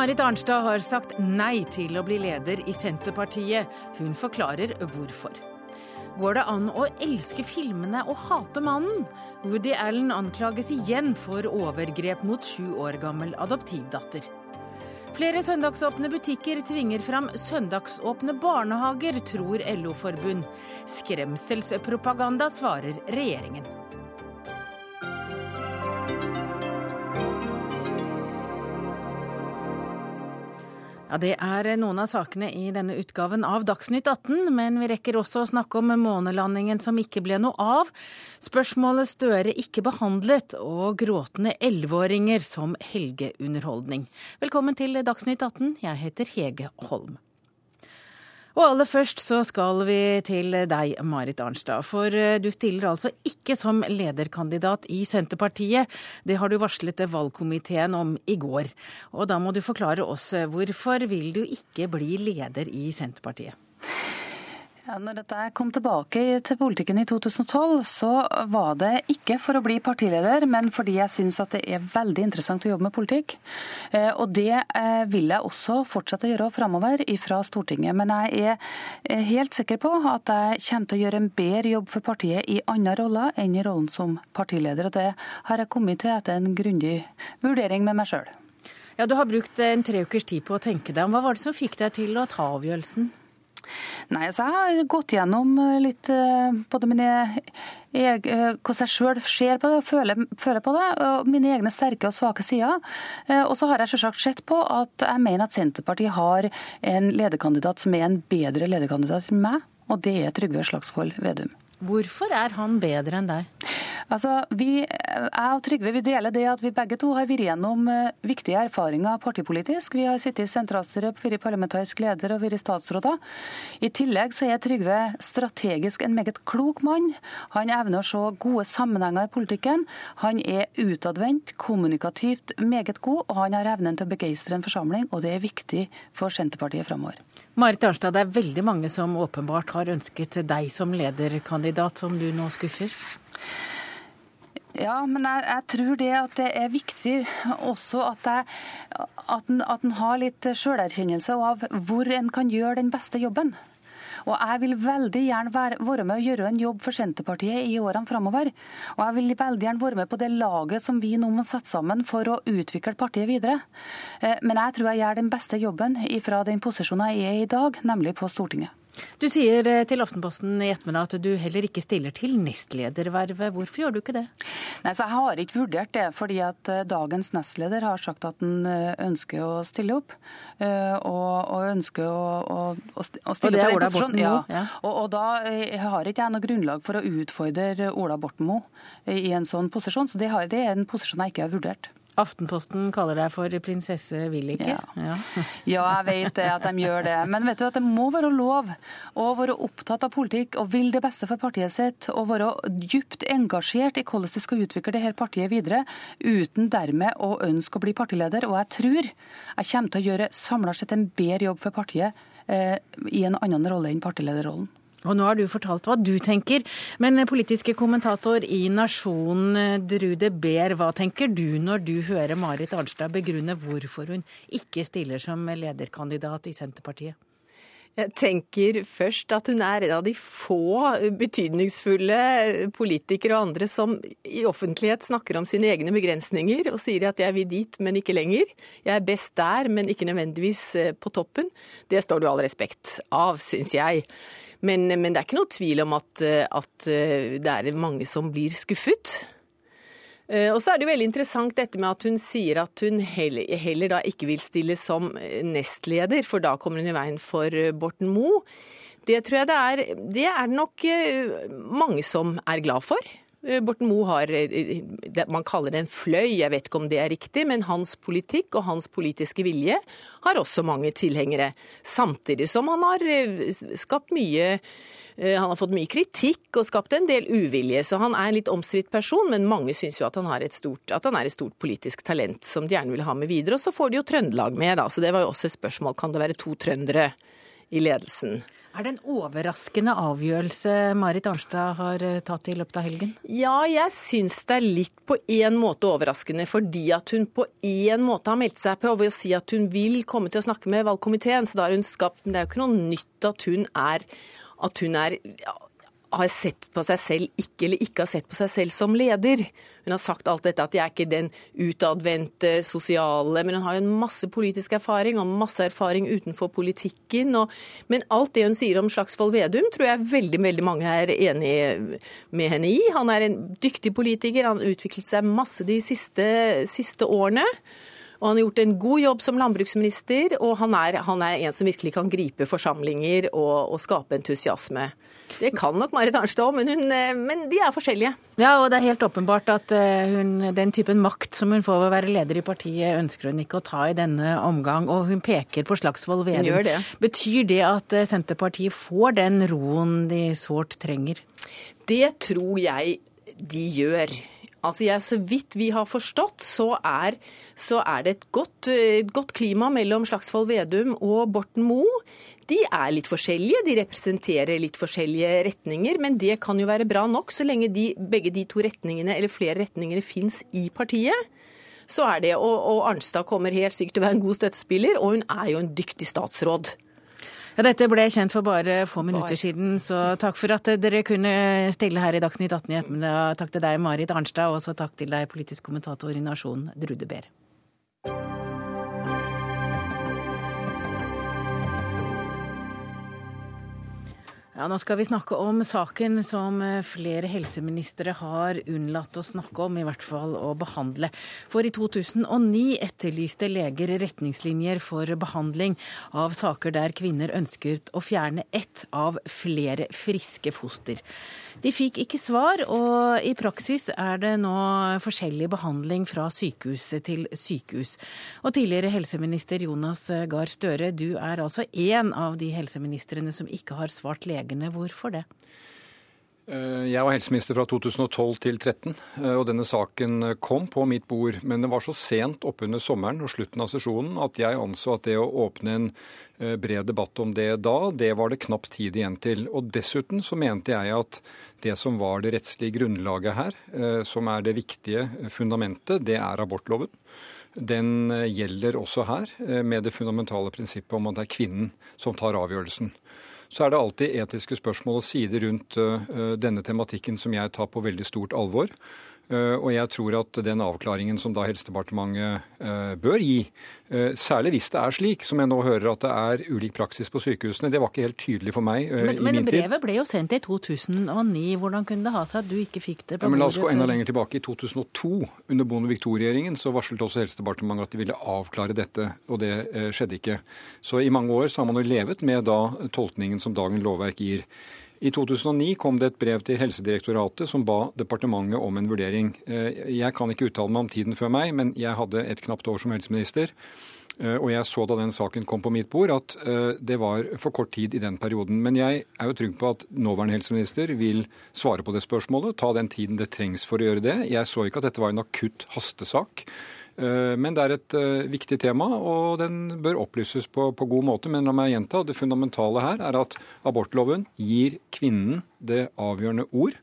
Marit Arnstad har sagt nei til å bli leder i Senterpartiet. Hun forklarer hvorfor. Går det an å elske filmene og hate mannen? Woody Allen anklages igjen for overgrep mot sju år gammel adoptivdatter. Flere søndagsåpne butikker tvinger fram søndagsåpne barnehager, tror LO-forbund. Skremselspropaganda, svarer regjeringen. Ja, Det er noen av sakene i denne utgaven av Dagsnytt 18, men vi rekker også å snakke om månelandingen som ikke ble noe av, spørsmålet Støre ikke behandlet og gråtende elleveåringer som helgeunderholdning. Velkommen til Dagsnytt 18, jeg heter Hege Holm. Og aller først så skal vi til deg, Marit Arnstad. For eh, du stiller altså ikke som lederkandidat i Senterpartiet. Det har du varslet valgkomiteen om i går. Og da må du forklare oss eh, hvorfor vil du ikke bli leder i Senterpartiet? Ja, når dette kom tilbake til politikken i 2012, så var det ikke for å bli partileder, men fordi jeg syns at det er veldig interessant å jobbe med politikk. Eh, og det eh, vil jeg også fortsette å gjøre framover fra Stortinget. Men jeg er helt sikker på at jeg kommer til å gjøre en bedre jobb for partiet i andre roller enn i rollen som partileder. Og det har jeg kommet til etter en grundig vurdering med meg sjøl. Ja, du har brukt en tre ukers tid på å tenke deg om. Hva var det som fikk deg til å ta avgjørelsen? Nei, så Jeg har gått gjennom eh, litt eh, både mine jeg, eh, hvordan jeg sjøl ser på det og føler, føler, på det, og mine egne sterke og svake sider. Og så har jeg selvsagt sett på at jeg mener at Senterpartiet har en lederkandidat som er en bedre lederkandidat enn meg, og det er Trygve Slagsvold Vedum. Hvorfor er han bedre enn deg? Altså, vi, Jeg og Trygve vi deler det at vi begge to har vært gjennom eh, viktige erfaringer partipolitisk. Vi har sittet i sentralstyret, vært parlamentarisk leder og vært statsråder. I tillegg så er Trygve strategisk en meget klok mann. Han evner å se gode sammenhenger i politikken. Han er utadvendt, kommunikativt meget god, og han har evnen til å begeistre en forsamling. Og det er viktig for Senterpartiet framover. Marit Arnstad, det er veldig mange som åpenbart har ønsket deg som lederkandidat, som du nå skuffer? Ja, men jeg, jeg, tror det at det er viktig også at, jeg, at, en, at en har litt sjølerkjennelse av hvor en kan gjøre den beste jobben. Og jeg vil veldig gjerne være, være med å gjøre en jobb for Senterpartiet i årene framover. Og jeg vil veldig gjerne være med på det laget som vi nå må sette sammen for å utvikle partiet videre. Eh, men jeg tror jeg gjør den beste jobben fra den posisjonen jeg er i dag, nemlig på Stortinget. Du sier eh, til Aftenposten i ettermiddag at du heller ikke stiller til nestledervervet. Hvorfor gjør du ikke det? Nei, så Jeg har ikke vurdert det, fordi at eh, dagens nestleder har sagt at han eh, ønsker å stille opp. Og, og ønsker å, å, å stille er Ola Borten Moe? Ja. ja. Og, og, da har ikke jeg noe grunnlag for å utfordre Ola Borten Moe i en sånn posisjon. Så det, har, det er en posisjon jeg ikke har vurdert. Aftenposten kaller deg for prinsesse. Ja. Ja. ja. jeg vet det, at de gjør det. Men vet du at det må være lov å være opptatt av politikk og vil det beste for partiet sitt og være dypt engasjert i hvordan de skal utvikle det her partiet videre, uten dermed å ønske å bli partileder. Og jeg tror jeg kommer til å gjøre samla sett en bedre jobb for partiet eh, i en annen rolle enn partilederrollen. Og nå har du fortalt hva du tenker, men politiske kommentator i Nasjonen, Drude Behr, hva tenker du når du hører Marit Arnstad begrunne hvorfor hun ikke stiller som lederkandidat i Senterpartiet? Jeg tenker først at hun er en av de få betydningsfulle politikere og andre som i offentlighet snakker om sine egne begrensninger og sier at jeg vil dit, men ikke lenger. Jeg er best der, men ikke nødvendigvis eh, på toppen. Det står det all respekt av, syns jeg. Men, men, det er ikke noe tvil om at, at eh, det er mange som blir skuffet. Eh, og så er det veldig interessant dette med at hun sier at hun heller, heller da ikke vil stille som nestleder, for da kommer hun i veien for Borten Moe. Det tror jeg det er Det er nok eh, mange som er glad for. Eh, Borten Moe har eh, Man kaller det en fløy, jeg vet ikke om det er riktig, men hans politikk og hans politiske vilje har også mange tilhengere. Samtidig som han har eh, skapt mye han har fått mye kritikk og skapt en del uvilje, så han er en litt omstridt person. Men mange syns jo at han, stort, at han, er et stort politisk talent som de gjerne vil ha med videre. Og så får de jo Trøndelag med, da. Så det var jo også et spørsmål. Kan det være to trøndere i ledelsen. Er det en overraskende avgjørelse Marit Arnstad har eh, tatt i løpet av helgen? Ja, jeg syns det er litt på en måte overraskende, fordi at hun på en måte har meldt seg på ved å si at hun vil komme til å snakke med valgkomiteen. Så da har hun skapt Men det er jo ikke noe nytt at hun er, at hun er har sett på seg selv ikke eller ikke har sett på seg selv som leder. Hun har sagt alt dette at jeg er ikke den utadvendte sosiale, men hun har jo en masse politisk erfaring og masse erfaring utenfor politikken. Og, men alt det hun sier om Slagsvold Vedum, tror jeg veldig, veldig mange er enig med henne i. Han er en dyktig politiker, han har utviklet seg masse de siste, siste årene. Og han har gjort en god jobb som landbruksminister, og han er, han er en som virkelig kan gripe forsamlinger og, og skape entusiasme. Det kan nok Marit Arnstad òg, men, eh, men, de er forskjellige. Ja, og det er helt åpenbart at eh, hun, den typen makt som hun får ved å være leder i partiet, ønsker hun ikke å ta i denne omgang. Og hun peker på Slagsvold Vedum. Det. Betyr det at eh, Senterpartiet får den roen de sårt trenger? Det tror jeg de gjør. Altså jeg, Så vidt vi har forstått, så er, så er det et godt, et godt, klima mellom Slagsvold Vedum og Borten Moe. De er litt forskjellige, de representerer litt forskjellige retninger, men det kan jo være bra nok så lenge de, begge de to retningene, eller flere retninger, fins i partiet. Så er det, og, og Arnstad kommer helt sikkert til å være en god støttespiller, og hun er jo en dyktig statsråd. Ja, dette ble kjent for bare få minutter siden, så takk for at dere kunne stille her i Dagsnytt 18 i ettermiddag. Takk til deg, Marit Arnstad, og også takk til deg, politisk kommentator i Nasjonen, Drude Behr. Ja, Nå skal vi snakke om saken som eh, flere helseministre har unnlatt å snakke om, i hvert fall å behandle. For i 2009 etterlyste leger retningslinjer for behandling av saker der kvinner ønsket å fjerne ett av flere friske foster. De fikk ikke svar, og i praksis er det nå forskjellig behandling fra sykehus til sykehus. Og tidligere helseminister Jonas Gahr Støre, du er altså én av de helseministrene som ikke har svart legene. Hvorfor det? Eh, jeg var helseminister fra 2012 til 2013, eh, og denne saken kom på mitt bord. Men det var så sent oppunder sommeren og slutten av sesjonen at jeg anså at det å åpne en eh, bred debatt om det da, det var det knapt tid igjen til. Og dessuten så mente jeg at det som var det rettslige grunnlaget her, som er det viktige fundamentet, det er abortloven. Den gjelder også her, med det fundamentale prinsippet om at det er kvinnen som tar avgjørelsen så er det alltid etiske spørsmål og sider rundt uh, denne tematikken som jeg tar på veldig stort alvor. Uh, og jeg tror at den avklaringen som da Helsedepartementet uh, bør gi, Eh, særlig hvis det er slik, som jeg nå hører at det er ulik praksis på sykehusene. Det var ikke helt tydelig for meg eh, men, i min tid. Men brevet ble jo sendt i 2009. Hvordan kunne det ha seg at du ikke fikk det? ja, men La oss gå enda lenger tilbake. I 2002, under Bondevik II-regjeringen, så varslet også Helsedepartementet at de ville avklare dette, og det eh, skjedde ikke. Så i mange år så har man jo levet med da tolkningen som dagens lovverk gir. I 2009 kom det et brev til Helsedirektoratet som ba departementet om en vurdering. Eh, jeg kan ikke uttale meg om tiden før meg, men jeg hadde et knapt år som helseminister. Eh, og jeg så da den saken kom på mitt bord at eh, det var for kort tid i den perioden. Men jeg er jo trygg på at nåværende helseminister vil svare på det spørsmålet, ta den tiden det trengs for å gjøre det. Jeg så ikke at dette var en akutt hastesak. Eh, men det er et eh, viktig tema, og den bør opplyses på, på, god måte. Men la meg gjenta, det fundamentale her er at abortloven gir kvinnen det avgjørende ord.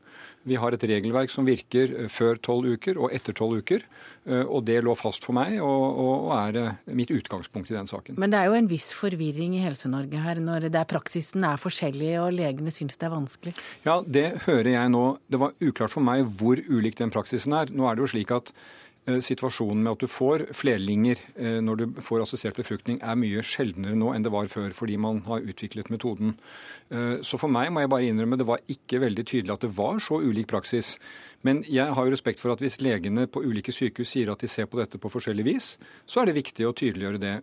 Vi har et regelverk som virker eh, før tolv uker og etter tolv uker. Og det lå fast for meg og, og, er mitt utgangspunkt i den saken. Men det er jo en viss forvirring i Helse-Norge her når det er praksisen er forskjellig og legene syns det er vanskelig? Ja, det hører jeg nå. Det var uklart for meg hvor ulik den praksisen er. Nå er det jo slik at situasjonen med at du får flerlinger eh, når du får assosiert befruktning, er mye sjeldnere nå enn det var før, fordi man har utviklet metoden. Eh, så for meg må jeg bare innrømme det var ikke veldig tydelig at det var så ulik praksis. Men jeg har jo respekt for at hvis legene på ulike sykehus sier at de ser på dette på forskjellig vis, så er det viktig å tydeliggjøre det.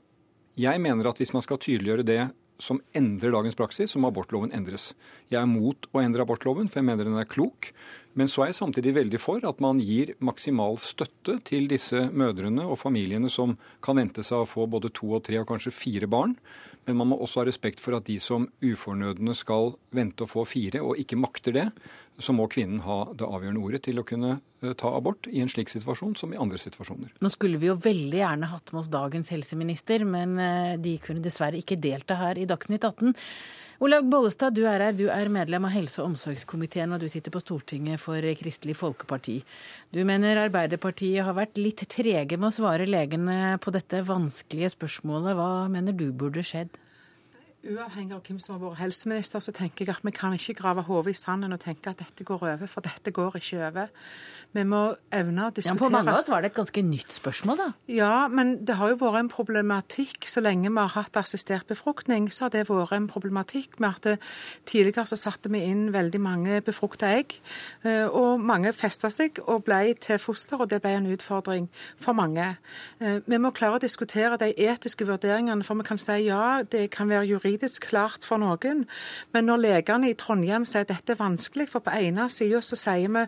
Jeg mener at hvis man skal tydeliggjøre det som endrer dagens praksis, som abortloven endres. Jeg er mot å endre abortloven, for jeg mener den er klok. Men så er jeg samtidig veldig for at man gir maksimal støtte til disse mødrene og familiene som kan vente seg å få både to og tre og kanskje fire barn. Men man må også ha respekt for at de som ufornødne skal vente og få fire, og ikke makter det, så må kvinnen ha det avgjørende ordet til å kunne eh, ta abort i en slik situasjon som i andre situasjoner. Nå skulle vi jo veldig gjerne hatt med oss dagens helseminister, men eh, de kunne dessverre ikke delta her i Dagsnytt 18. Olaug Bollestad, du er her. Du er medlem av helse- og omsorgskomiteen, og du sitter på Stortinget for Kristelig Folkeparti. Du mener Arbeiderpartiet har vært litt trege med å svare legene på dette vanskelige spørsmålet. Hva mener du burde skjedd? Uavhengig av hvem som har vært helseminister, så tenker jeg at vi kan ikke grave hodet i sanden og tenke at dette går over, for dette går ikke over. Vi må evne å diskutere ja, For mange av oss var det et ganske nytt spørsmål, da. Ja, men det har jo vært en problematikk. Så lenge vi har hatt assistert befruktning, så har det vært en problematikk med at det, tidligere så satte vi inn veldig mange befrukta egg. Eh, og mange festa seg og ble til foster, og det ble en utfordring for mange. Eh, vi må klare å diskutere de etiske vurderingene, for vi kan si ja, det kan være juridisk klart for noen. Men når legene i Trondheim sier at dette er vanskelig, for på ene sida så sier vi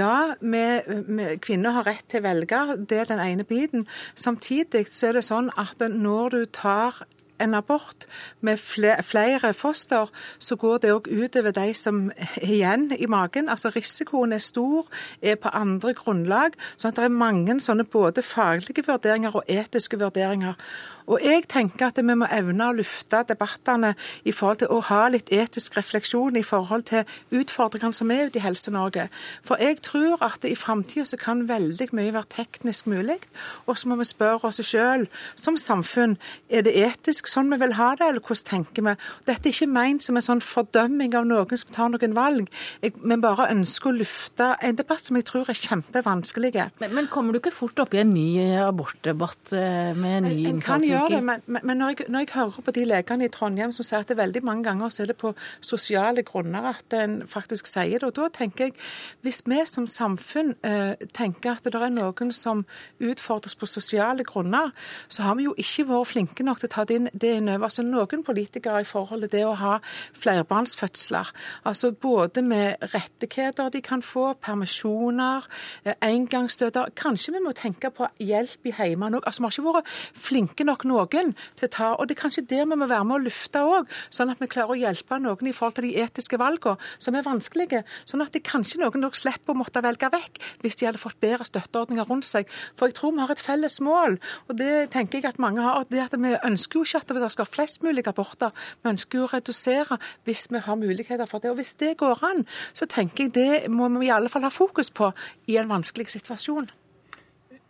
ja, vi kvinner har rett til å velge, det er den ene biten. Samtidig så er det sånn at når du tar en abort med flere foster, så går det òg utover de som er igjen i magen. Altså Risikoen er stor, er på andre grunnlag. sånn at det er mange sånne både faglige vurderinger og etiske vurderinger. Og jeg tenker at vi må evne å lufte debattene i forhold til å ha litt etisk refleksjon i forhold til utfordringene som er ute i Helse-Norge. For jeg tror at i framtida så kan veldig mye være teknisk mulig. Og så må vi spørre oss sjøl som samfunn er det etisk sånn vi vil ha det, eller hvordan tenker vi? Dette er ikke ment som en sånn fordømming av noen som tar noen valg. Jeg, vi bare ønsker å lufte en debatt som jeg tror er kjempevanskelig. Men, men kommer du ikke fort opp i en ny abortdebatt eh, med en ny innfallsvinkel? Gjør det, men, men når, jeg, når, jeg, hører på de legene i Trondheim som sier at det veldig mange ganger så er det på sosiale grunner at en faktisk sier det, og da tenker jeg hvis vi som samfunn eh, tenker at det er noen som utfordres på sosiale grunner, så har vi jo ikke vært flinke nok til å ta det inn, det inn over. Altså noen politikere i forhold til det å ha flerbarnsfødsler, altså både med rettigheter de kan få, permisjoner, eh, engangsstøter Kanskje vi må tenke på hjelp i hjemmene òg. Altså, vi har ikke vært flinke nok noen til å ta Og det er kanskje der vi må være med å lufte òg, sånn at vi klarer å hjelpe noen i forhold til de etiske valgene som er vanskelige. Sånn at det kanskje noen nok slipper å måtte velge vekk hvis de hadde fått bedre støtteordninger rundt seg. For jeg tror vi har et felles mål, og det tenker jeg at mange har. det at Vi ønsker jo ikke at det skal være flest mulig aborter, vi ønsker jo å redusere hvis vi har muligheter for det. Og Hvis det går an, så tenker jeg det må vi i alle fall ha fokus på i en vanskelig situasjon.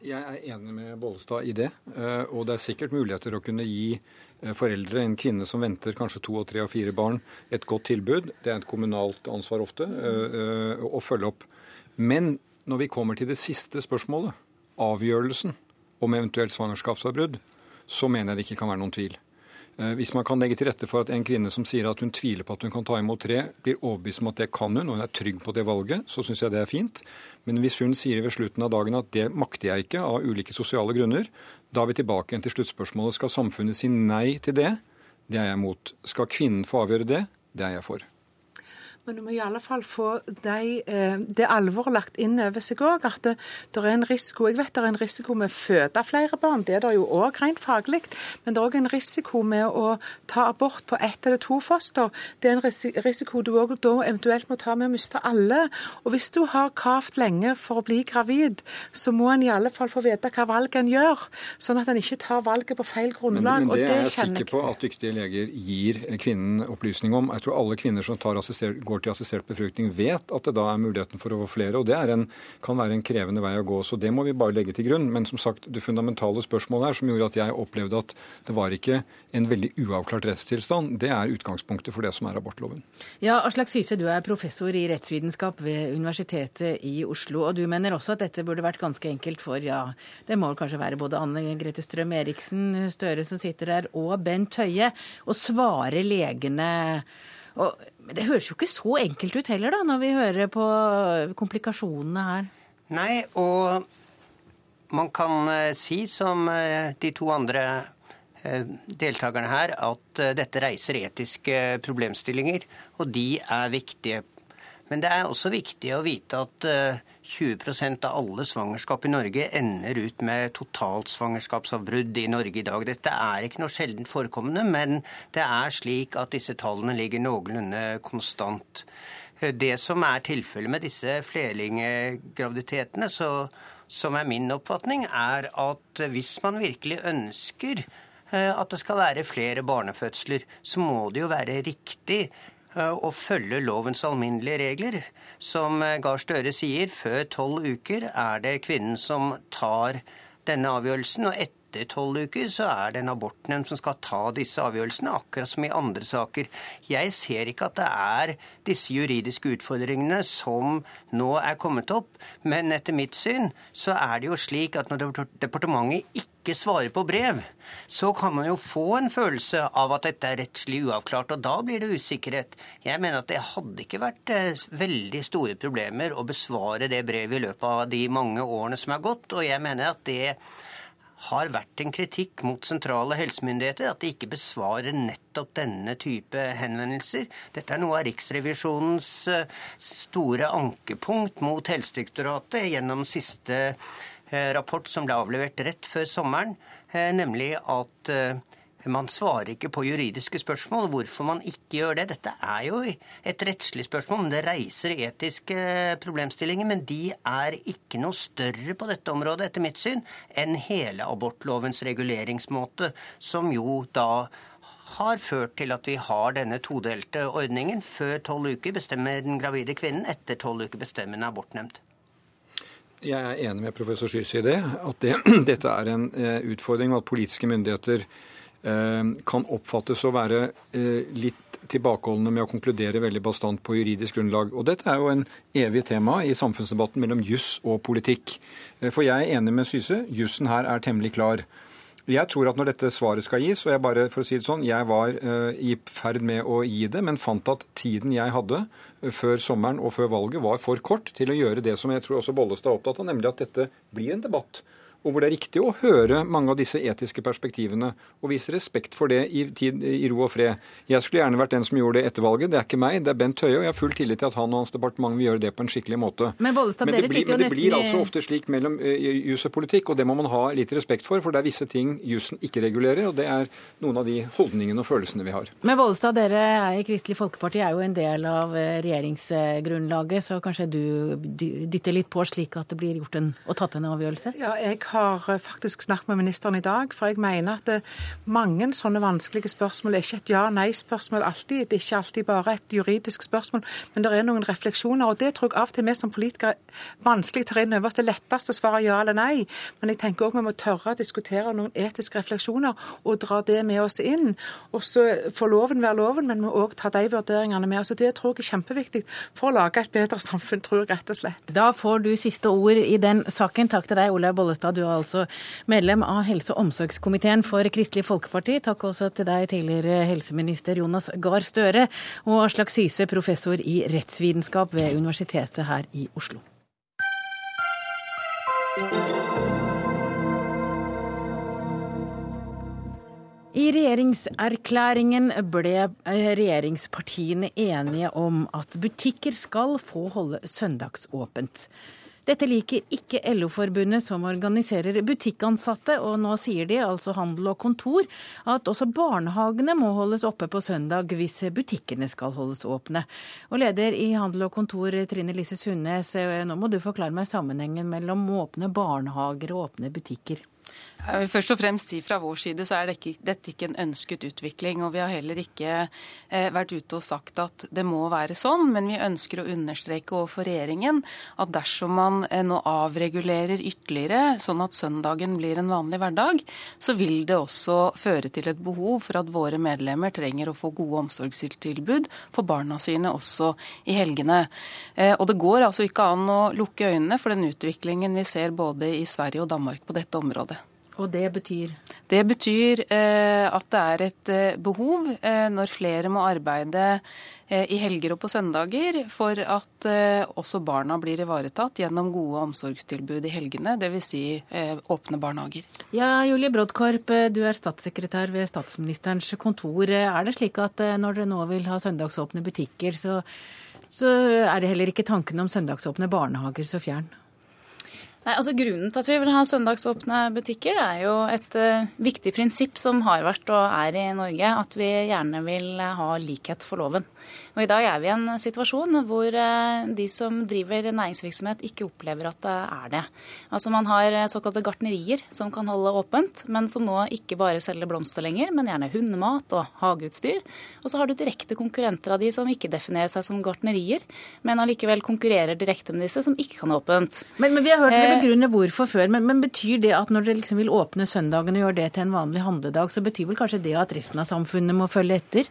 Jeg er enig med Bollestad i det. Eh, og det er sikkert muligheter å kunne gi eh, foreldre, en kvinne som venter kanskje to og tre og fire barn, et godt tilbud. Det er et kommunalt ansvar ofte eh, å følge opp. Men når vi kommer til det siste spørsmålet, avgjørelsen om eventuelt svangerskapsavbrudd, så mener jeg det ikke kan være noen tvil. Hvis man kan legge til rette for at en kvinne som sier at hun tviler på at hun kan ta imot tre, blir overbevist om at det kan hun, og hun er trygg på det valget, så syns jeg det er fint. Men hvis hun sier ved slutten av dagen at det makter jeg ikke av ulike sosiale grunner, da er vi tilbake igjen til sluttspørsmålet. Skal samfunnet si nei til det? Det er jeg imot. Skal kvinnen få avgjøre det? Det er jeg for. Men du må i alle fall få de, eh, det alvoret lagt inn over seg òg. At det, det, er en risiko Jeg vet det er en risiko med å føde flere barn, det er det jo òg rent faglig. Men det er òg en risiko med å ta abort på ett eller to foster. Det er en risiko du òg da eventuelt må ta med å miste alle. Og hvis du har kravd lenge for å bli gravid, så må en i alle fall få vite hva valget en gjør, sånn at en ikke tar valget på feil grunnlag. Men, men det, det er jeg sikker på at dyktige leger gir kvinnen opplysning om. Jeg tror alle kvinner som tar assistert går til assistert befruktning, vet at det da er muligheten for å få flere. og Det en, kan være en krevende vei å gå. så Det må vi bare legge til grunn. Men som sagt, det fundamentale spørsmålet her som gjorde at jeg opplevde at det var ikke en veldig uavklart rettstilstand, det er utgangspunktet for det som er abortloven. Ja, Aslak Syse, du er professor i rettsvitenskap ved Universitetet i Oslo. Og du mener også at dette burde vært ganske enkelt for, ja, det må kanskje være både Anne Grete Strøm Eriksen, Støre som sitter der, og Bent Høie, å svare legene og det høres jo ikke så enkelt ut heller, da, når vi hører på komplikasjonene her. Nei, og man kan eh, si, som eh, de to andre eh, deltakerne her, at dette reiser etiske problemstillinger, og de er viktige. Men det er også viktig å vite at 20% av alle svangerskap i Norge ender ut med totalt svangerskapsavbrudd i Norge i dag. Dette er ikke noe sjeldent forekommende, men det er slik at disse tallene ligger noenlunde konstant. Det som er tilfellet med disse flerlinggraviditetene, som er min oppfatning, er at hvis man virkelig ønsker eh, at det skal være flere barnefødsler, så må det jo være riktig å følge lovens alminnelige regler. Som eh, Gahr Støre sier, før tolv uker er det kvinnen som tar denne avgjørelsen. og etter etter tolv uker så er det en abortnemnd som skal ta disse avgjørelsene, akkurat som i andre saker. Jeg ser ikke at det er disse juridiske utfordringene som nå er kommet opp, men etter mitt syn så er det jo slik at når departementet ikke svarer på brev, så kan man jo få en følelse av at dette er rettslig uavklart, og da blir det usikkerhet. Jeg mener at det hadde ikke vært eh, veldig store problemer å besvare det brevet i løpet av de mange årene som er gått, og jeg mener at det har vært en kritikk mot sentrale helsemyndigheter at de ikke besvarer nettopp denne type henvendelser. Dette er noe av Riksrevisjonens eh, store ankepunkt mot Helsedirektoratet gjennom siste eh, rapport som ble avlevert rett før sommeren, eh, nemlig at man svarer ikke på juridiske spørsmål. Hvorfor man ikke gjør det? Dette er jo et rettslig spørsmål, men det reiser etiske problemstillinger. Men de er ikke noe større på dette området, etter mitt syn, enn hele abortlovens reguleringsmåte, som jo da har ført til at vi har denne todelte ordningen. Før tolv uker bestemmer den gravide kvinnen, etter tolv uker bestemmer en abortnemnd. Jeg er enig med professor Syse i det, at det, dette er en eh, utfordring, og at politiske myndigheter Eh, kan oppfattes å være eh, litt tilbakeholdne med å konkludere veldig bastant på juridisk grunnlag. Og dette er jo en evig tema i samfunnsdebatten mellom juss og politikk. Eh, for jeg er enig med Syse, jussen her er temmelig klar. Jeg tror at når dette svaret skal gis, og jeg bare, for å si det sånn, jeg var i ferd med å gi det, men fant at tiden jeg hadde før sommeren og før valget var for kort til å gjøre det som jeg tror også Bollestad er opptatt av, nemlig at dette blir en debatt og hvor det er riktig å høre mange av disse etiske perspektivene og vise respekt for det i, tid, i ro og fred. Jeg skulle gjerne vært den som gjorde det etter valget. Det er ikke meg, det er Bent Høie, og jeg har full tillit til at han og hans departement vil gjøre det på en skikkelig måte. Men, Bollestad, men det, blir, men det blir altså ofte slik mellom uh, jus og politikk, og det må man ha litt respekt for, for det er visse ting jussen ikke regulerer, og det er noen av de holdningene og følelsene vi har. Men Bollestad, dere i Kristelig Folkeparti er jo en del av eh, regjeringsgrunnlaget, så kanskje du dytter litt på slik at det blir gjort en, og tatt en avgjørelse? Ja, jeg har eh, faktisk snakket med ministeren i dag. For jeg mener at mange sånne vanskelige spørsmål er ikke et ja-nei-spørsmål alltid. Det er ikke alltid bare et juridisk spørsmål, men det er noen refleksjoner. Og det tror jeg av og til vi som politikere er vanskelig tar inn over oss. Det letteste å svare ja eller nei, men jeg tenker òg vi må tørre å diskutere noen etiske refleksjoner og dra det med oss inn. Og så får loven være loven, men vi må òg ta de vurderingene med oss. og Det tror jeg er kjempeviktig for å lage et bedre samfunn, tror jeg rett og slett. Da får du siste ord i den saken. Takk til deg, Olaug Bollestad. Du er altså medlem av helse- og omsorgskomiteen for Kristelig Folkeparti. Takk også til deg, tidligere helseminister Jonas Gahr Støre, og Aslak Syse, professor i rettsvitenskap ved Universitetet her i Oslo. I regjeringserklæringen ble regjeringspartiene enige om at butikker skal få holde søndagsåpent. Dette liker ikke LO-forbundet som organiserer butikkansatte, og nå sier de, altså Handel og Kontor, at også barnehagene må holdes oppe på søndag hvis butikkene skal holdes åpne. Og leder i Handel og Kontor, Trine Lise Sundnes, eh, nå må du forklare meg sammenhengen mellom åpne barnehager og åpne butikker. Først og fremst si Fra vår side så er dette ikke, dette ikke en ønsket utvikling. og Vi har heller ikke eh, vært ute og sagt at det må være sånn, men vi ønsker å understreke overfor regjeringen at dersom man eh, nå avregulerer ytterligere, sånn at søndagen blir en vanlig hverdag, så vil det også føre til et behov for at våre medlemmer trenger å få gode omsorgstilbud for barna sine også i helgene. Eh, og Det går altså ikke an å lukke øynene for den utviklingen vi ser både i Sverige og Danmark på dette området. Og det betyr? Det betyr eh, at det er et eh, behov eh, når flere må arbeide eh, i helger og på søndager for at eh, også barna blir ivaretatt gjennom gode omsorgstilbud i helgene, dvs. Si, eh, åpne barnehager. Ja, Julie Brodkorp, du er statssekretær ved statsministerens kontor. Er det slik at når dere nå vil ha søndagsåpne butikker, så så er det heller ikke tanken om søndagsåpne barnehager så fjern. Nei, altså Grunnen til at vi vil ha søndagsåpne butikker, er jo et uh, viktig prinsipp som har vært og er i Norge, at vi gjerne vil ha likhet for loven. Og I dag er vi i en situasjon hvor uh, de som driver næringsvirksomhet, ikke opplever at det er det. Altså Man har såkalte gartnerier som kan holde åpent, men som nå ikke bare selger blomster lenger, men gjerne hundemat og hageutstyr. Og så har du direkte konkurrenter av de som ikke definerer seg som gartnerier, men allikevel konkurrerer direkte med disse som ikke kan ha åpent. Men, men vi har hørt dere begrunne hvorfor før, men, men, betyr det at når dere liksom vil åpne søndagen og gjøre det til en vanlig handledag, så betyr vel kanskje det at resten av samfunnet må følge etter?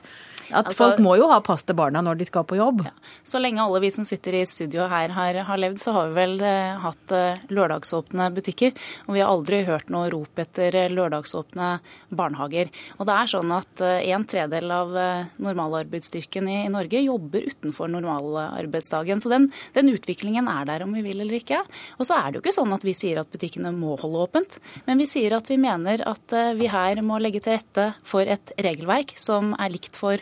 At altså, folk må jo ha pass til barna når de skal på jobb. Ja. Så lenge alle vi som sitter i studio her har, har levd, så har vi vel eh, hatt eh, lørdagsåpne butikker. Og vi har aldri hørt noe rop etter eh, lørdagsåpne barnehager. Og det er sånn at eh, en tredel av eh, normalarbeidsstyrken i, i Norge jobber utenfor normalarbeidsdagen. Så den, den utviklingen er der om vi vil eller ikke. Og så er det jo ikke sånn at vi sier at butikkene må holde åpent, men vi sier at vi mener at eh, vi her må legge til rette for et regelverk som er likt for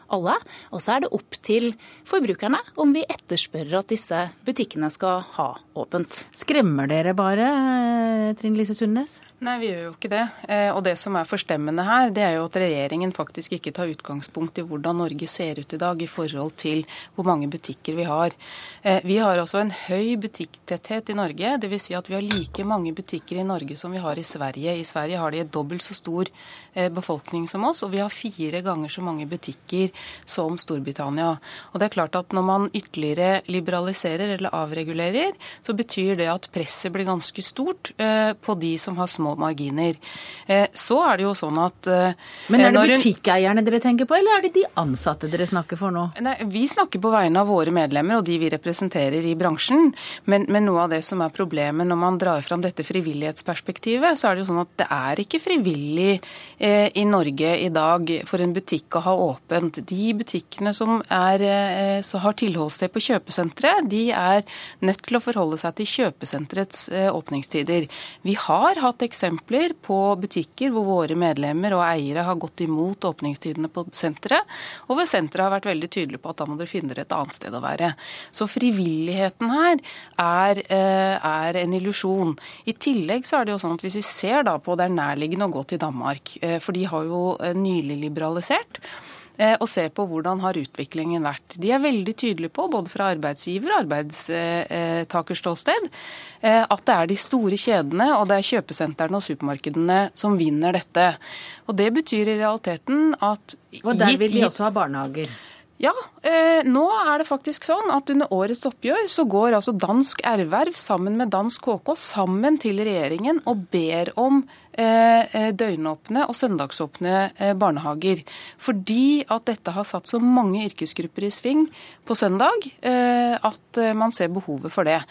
alle. Og så er det opp til forbrukerne om vi etterspørrer at disse butikkene skal ha åpent. Skremmer dere bare, eh, Trine Lise Sundnes? Nei, vi gjør jo ikke det. Eh, og det som er forstemmende her, det er jo at regjeringen faktisk ikke tar utgangspunkt i hvordan Norge ser ut i dag i forhold til hvor mange butikker vi har. Eh, vi har også en høy butikktetthet i Norge. Dvs. Si at vi har like mange butikker i Norge som vi har i Sverige. I Sverige har de et dobbelt så stor befolkning som oss, og vi har fire ganger så mange butikker som Storbritannia. Og det er klart at Når man ytterligere liberaliserer eller avregulerer, så betyr det at presset blir ganske stort eh, på de som har små marginer. Eh, så er det jo sånn at eh, Men er det butikkeierne dere tenker på, eller er det de ansatte dere snakker for nå? Nei, Vi snakker på vegne av våre medlemmer og de vi representerer i bransjen. Men, men noe av det som er problemet når man drar fram dette frivillighetsperspektivet, så er det jo sånn at det er ikke frivillig eh, i Norge i dag for en butikk å ha åpent de butikkene som er, eh, har tilholdssted på kjøpesentre, de er nødt til å forholde seg til kjøpesenterets eh, åpningstider. Vi har hatt eksempler på butikker hvor våre medlemmer og eiere har gått imot åpningstidene på senteret, og hvor senteret har vært veldig tydelig på at da må dere finne dere et annet sted å være. Så frivilligheten her er, eh, er en illusjon. I tillegg så er det jo sånn at hvis vi ser da på det er nærliggende å gå til Danmark, for de har jo nylig liberalisert. Eh, og se på hvordan har utviklingen vært. De er veldig tydelige på, både fra arbeidsgiver og arbeidstakers ståsted, eh, at det er de store kjedene og det er kjøpesentrene og supermarkedene som vinner dette. Og Det betyr i realiteten at Og der vil de også ha barnehager? Ja, eh, nå er det faktisk sånn at under årets oppgjør så går altså Dansk Erverv sammen med Dansk KK sammen til regjeringen og ber om døgnåpne og søndagsåpne eh, barnehager. Fordi at dette har satt så mange yrkesgrupper i sving på søndag eh, at eh, man ser behovet for det.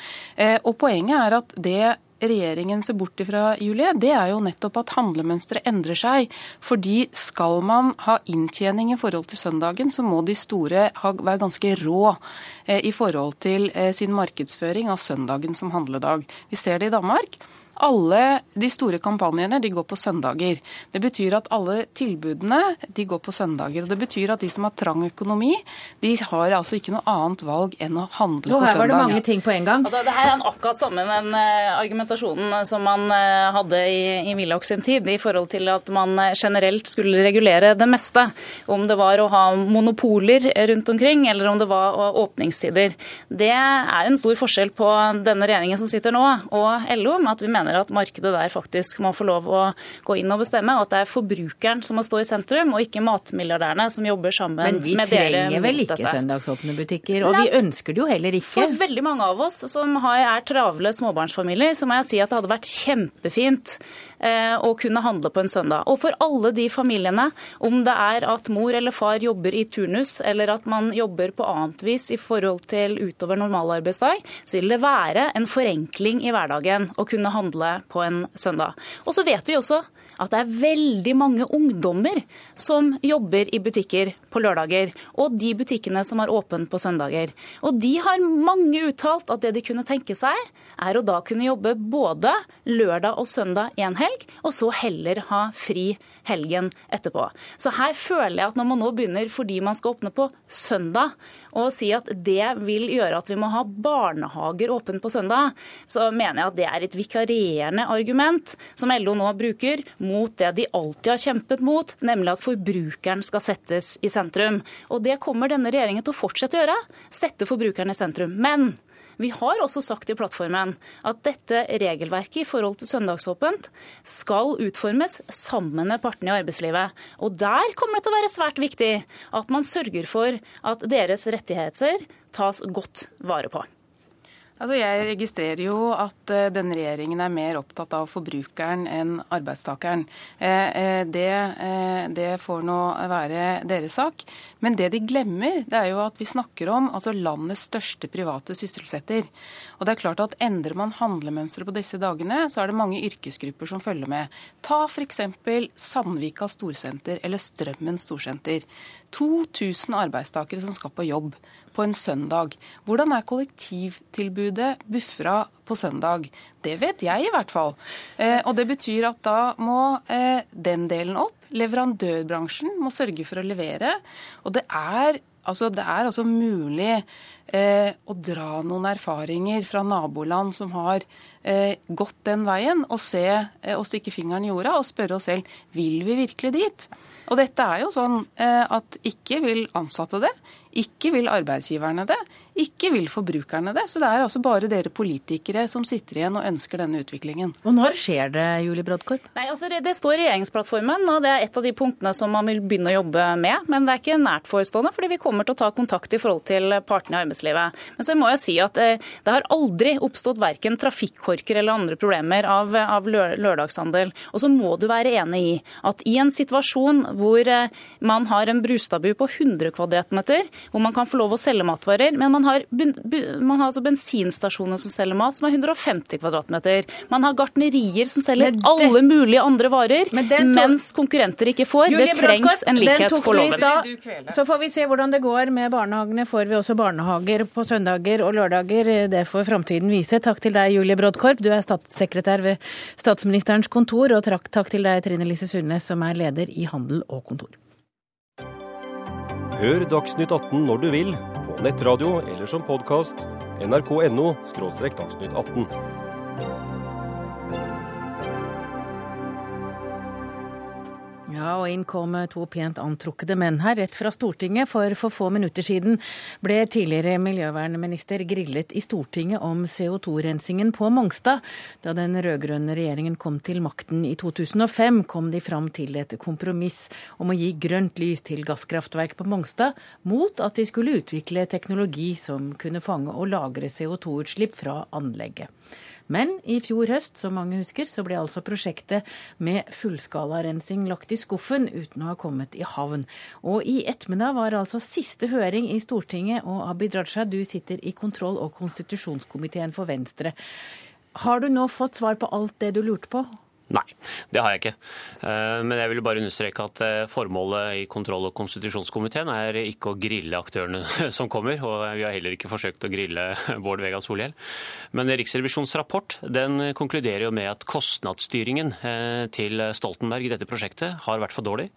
og poenget er at det regjeringen ser bort ifra, Julie, det er jo nettopp at handlemønsteret endrer seg. Fordi skal man ha inntjening i forhold til søndagen, så må de store være ganske rå eh, i forhold til eh, sin markedsføring av søndagen som handledag. Vi ser det i Danmark. Alle de store kampanjene de går på søndager. Det betyr at alle tilbudene de går på søndager. og Det betyr at de som har trang økonomi, de har altså ikke noe annet valg enn å handle Nå, på søndag. Her var det mange ting på en gang. Altså, det her er akkurat samme den uh, argumentasjonen som man uh, hadde i, i Willoch sin tid, i forhold til at man generelt skulle regulere det meste. Om det var å ha monopoler rundt omkring, eller om det var åpningstider. Det er en stor forskjell på denne regjeringen som sitter nå, og LO, med at vi mener mener at markedet der faktisk må få lov å gå inn og bestemme, og at det er forbrukeren som må stå i sentrum, og ikke matmilliardærene som jobber sammen med dere. Men vi trenger vel ikke dette. søndagsåpne butikker, og Nei, vi ønsker det jo heller ikke. For veldig mange av oss som er travle småbarnsfamilier, så må jeg si at det hadde vært kjempefint å kunne handle på en søndag. Og for alle de familiene, om det er at mor eller far jobber i turnus, eller at man jobber på annet vis i forhold til utover normalarbeidsdag, så vil det være en forenkling i hverdagen å kunne handle på en søndag. Og så vet vi også at det er veldig mange ungdommer som jobber i butikker på lørdager, og de butikkene som har åpent på søndager. Og de har mange uttalt at det de kunne tenke seg, er å da kunne jobbe både lørdag og søndag en helg, og så heller ha fri helgen etterpå. Så her føler jeg at når man nå begynner fordi man skal åpne på søndag, og si at det vil gjøre at vi må ha barnehager åpne på søndag, så mener jeg at det er et vikarierende argument som LO nå bruker mot det de alltid har kjempet mot, nemlig at forbrukeren skal settes i sentrum. Og det kommer denne regjeringen til å fortsette å gjøre. Sette forbrukeren i sentrum. Men vi har også sagt i plattformen at dette regelverket i forhold til søndagsåpent skal utformes sammen med partene i arbeidslivet. Og der kommer det til å være svært viktig at man sørger for at deres rettigheter tas godt vare på. Altså jeg registrerer jo at uh, denne regjeringen er mer opptatt av forbrukeren enn arbeidstakeren. Uh, uh, det, det, får nå være deres sak. Men det de glemmer, det er jo at vi snakker om altså landets største private sysselsetter. Og det er klart at Endrer man handlemønsteret på disse dagene, så er det mange yrkesgrupper som følger med. Ta f.eks. Sandvika storsenter eller Strømmen storsenter. 2000 arbeidstakere som skal på jobb på en søndag. Hvordan er kollektivtilbudet buffra på søndag? Det vet jeg i hvert fall. Eh, og det betyr at da må eh, den delen opp. Leverandørbransjen må sørge for å levere. Og det er Altså, det er altså mulig eh, å dra noen erfaringer fra naboland som har eh, gått den veien, og se eh, og stikke fingeren i jorda og spørre oss selv vil vi virkelig dit. Og dette er jo sånn eh, at ikke vil ansatte det, ikke vil arbeidsgiverne det, ikke vil forbrukerne det. Så det er altså bare dere politikere som sitter igjen og ønsker denne utviklingen. Og når skjer det, Julie Brodkorp? Nei, altså Det står i regjeringsplattformen, og det er et av de punktene som man vil begynne å jobbe med. Men det er ikke nært forestående, fordi vi kommer til å ta kontakt i forhold til partene i arbeidslivet. Men så må jeg si at eh, det har aldri oppstått verken trafikkorker eller andre problemer av, av lørdagshandel. Og så må du være enig i at i en situasjon hvor eh, man har en Brustadbu på 100 kvadratmeter, hvor man kan få lov å selge matvarer. Men man har, man har altså bensinstasjoner som selger mat, som er 150 kvadratmeter. Man har gartnerier som selger det, alle mulige andre varer, men mens konkurrenter ikke får. Julie det trengs en likhet for loven. Så får vi se hvordan det går med barnehagene. Får vi også barnehager på søndager og lørdager? Det får framtiden vise. Takk til deg, Julie Brodkorp. Du er statssekretær ved statsministerens kontor. Og takk til deg, Trine Lise Sundnes, som er leder i Handel og Kontor. Hør Dagsnytt 18 når du vil, nettradio eller som podkast. nrk.no – dagsnytt 18. Ja, og inn kom to pent antrukkede menn her rett fra Stortinget. For for få minutter siden ble tidligere miljøvernminister grillet i Stortinget om CO2-rensingen på Mongstad. Da den rød-grønne regjeringen kom til makten i 2005, kom de fram til et kompromiss om å gi grønt lys til gasskraftverk på Mongstad, mot at de skulle utvikle teknologi som kunne fange og lagre CO2-utslipp fra anlegget. Men i fjor høst, som mange husker, så ble altså prosjektet med fullskalarensing lagt i skuffen uten å ha kommet i havn. Og i ettermiddag var altså siste høring i Stortinget, og Abid Raja, du sitter i kontroll- og konstitusjonskomiteen for Venstre. Har du nå fått svar på alt det du lurte på? Nei, det har jeg ikke. Eh, men jeg vil bare understreke at eh, formålet i kontroll- og konstitusjonskomiteen er ikke å grille aktørene som kommer, og vi har heller ikke forsøkt å grille Bård Vegar Solhjell. Men Riksrevisjonens rapport den konkluderer jo med at kostnadsstyringen eh, til Stoltenberg i dette prosjektet har vært for dårlig.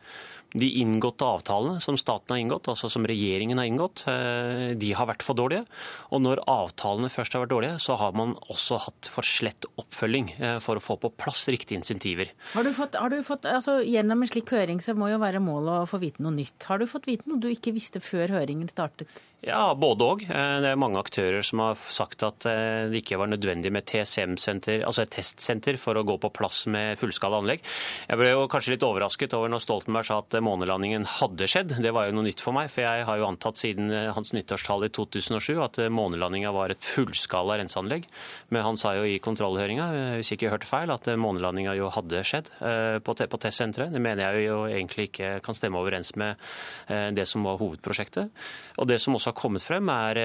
De inngåtte avtalene som staten har inngått, altså som regjeringen har inngått, eh, de har vært for dårlige. Og når avtalene først har vært dårlige, så har man også hatt for slett oppfølging eh, for å få på plass riktige insentiver. Har du fått, har du fått altså, Gjennom en slik høring så må jo være målet å få vite noe nytt. Har du fått vite noe du ikke visste før høringen startet? Ja, både òg. Eh, det er mange aktører som har sagt at eh, det ikke var nødvendig med TCM-senter, altså et testsenter for å gå på plass med fullskala anlegg. Jeg ble jo kanskje litt overrasket over når Stoltenberg sa at månelandingen hadde skjedd. Det var jo noe nytt for meg, for jeg har jo antatt siden eh, hans nyttårstall i 2007 at månelandinga var et fullskala renseanlegg. Men han sa jo i kontrollhøringa, hvis jeg ikke hørte feil, at månelandinga jo hadde skjedd på, på testsenteret. Det mener jeg jo egentlig ikke kan stemme overens med det som var hovedprosjektet. Og det som også har kommet frem, er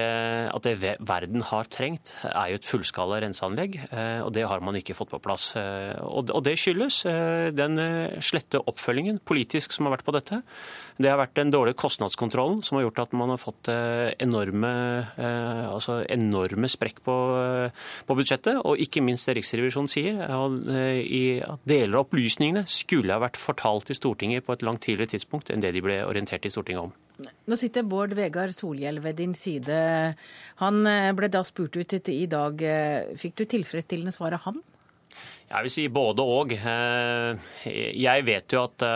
at det verden har trengt, er jo et fullskala renseanlegg. Og det har man ikke fått på plass. Og det skyldes den slette oppfølgingen politisk som har vært på dette. Det har vært den dårlige kostnadskontrollen som har gjort at man har fått eh, enorme, eh, altså enorme sprekk på, eh, på, budsjettet. Og ikke minst det Riksrevisjonen sier, at deler av opplysningene skulle ha vært fortalt i Stortinget på et langt tidligere tidspunkt enn det de ble orientert i Stortinget om. Nå sitter Bård Vegar Solhjell ved din side. Han ble da spurt ut i dag. Fikk du tilfredsstillende svar av ham? Jeg vil si både og. Jeg vet jo at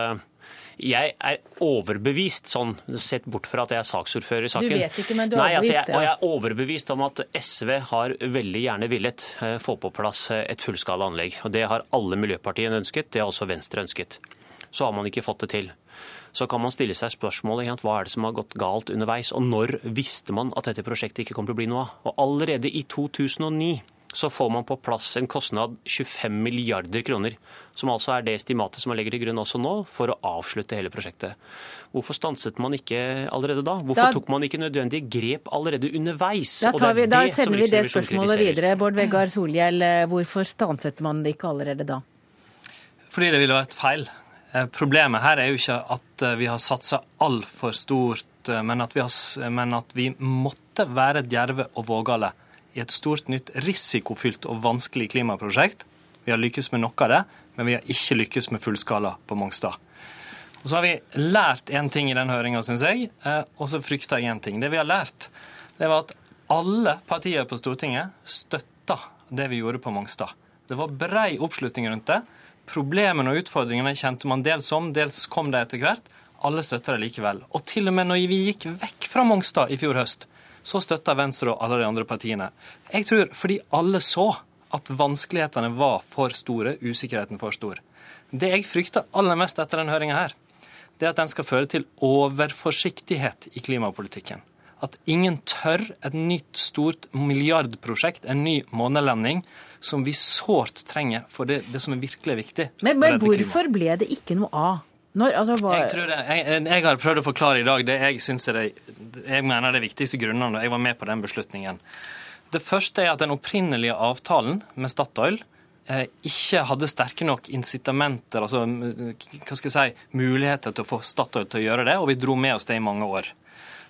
jeg er overbevist, sånn sett bort fra at jeg er saksordfører i saken. Du vet ikke, men du er Nei, altså jeg, og jeg er overbevist om at SV har veldig gjerne villet eh, få på plass eh, et fullskala anlegg. Og Det har alle miljøpartiene ønsket, det har også Venstre ønsket. Så har man ikke fått det til. Så kan man stille seg spørsmålet hva er det som har gått galt underveis, og når visste man at dette prosjektet ikke kom til å bli noe av? Og Allerede i 2009 så får man på plass en kostnad 25 milliarder kroner. Som altså er det estimatet som man legger til grunn også nå, for å avslutte hele prosjektet. Hvorfor stanset man ikke allerede da? Hvorfor da, tok man ikke nødvendige grep allerede underveis? Da, vi, da sender vi det spørsmålet videre. Bård Vegar Solhjell, hvorfor stanset man det ikke allerede da? Fordi det ville vært feil. Eh, problemet her er jo ikke at eh, vi har satsa altfor stort, eh, men at, har, men at vi måtte være djerve og vågale i et stort, nytt, risikofylt og vanskelig klimaprosjekt. Vi har lykkes med noe av det, men vi har ikke lykkes med fullskala på Mongstad. Og Så har vi lært én ting i den høringa, syns jeg, og så frykta jeg én ting. Det vi har lært, det var at alle partier på Stortinget støtta det vi gjorde på Mongstad. Det var brei oppslutning rundt det. Problemene og utfordringene kjente man dels om, dels kom de etter hvert. Alle støtta det likevel. Og til og med når vi gikk vekk fra Mongstad i fjor høst, så støtta Venstre og alle de andre partiene. Jeg tror fordi alle så at vanskelighetene var for store, usikkerheten for stor. Det jeg frykter aller mest etter denne høringa her, det er at den skal føre til overforsiktighet i klimapolitikken. At ingen tør et nytt, stort milliardprosjekt, en ny månelanding, som vi sårt trenger for det, det som er virkelig viktig. Men, men hvorfor ble det ikke noe av? Når, altså, hva... jeg, det, jeg, jeg, har prøvd å forklare i dag det jeg syns er det jeg mener er det viktigste grunnene da jeg var med på den beslutningen. Det første er at den opprinnelige avtalen med Statoil eh, ikke hadde sterke nok incitamenter, altså hva skal jeg si, muligheter til å få Statoil til å gjøre det, og vi dro med oss det i mange år.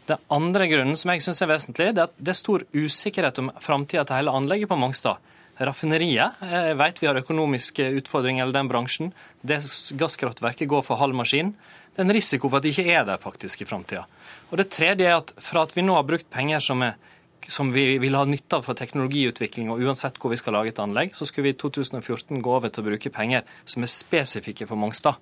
Den andre grunnen som jeg syns er vesentlig, det er at det er stor usikkerhet om framtida til hele anlegget på Mongstad. Raffineriet jeg vet vi har økonomiske utfordringer, i den bransjen. Det gasskraftverket går for halv maskin. Det er en risiko for at det ikke er der faktisk i framtida. Og det tredje er at fra at vi nå har brukt penger som, er, som vi vil ha nytte av for teknologiutvikling, og uansett hvor vi skal lage et anlegg, så skulle vi i 2014 gå over til å bruke penger som er spesifikke for Mongstad.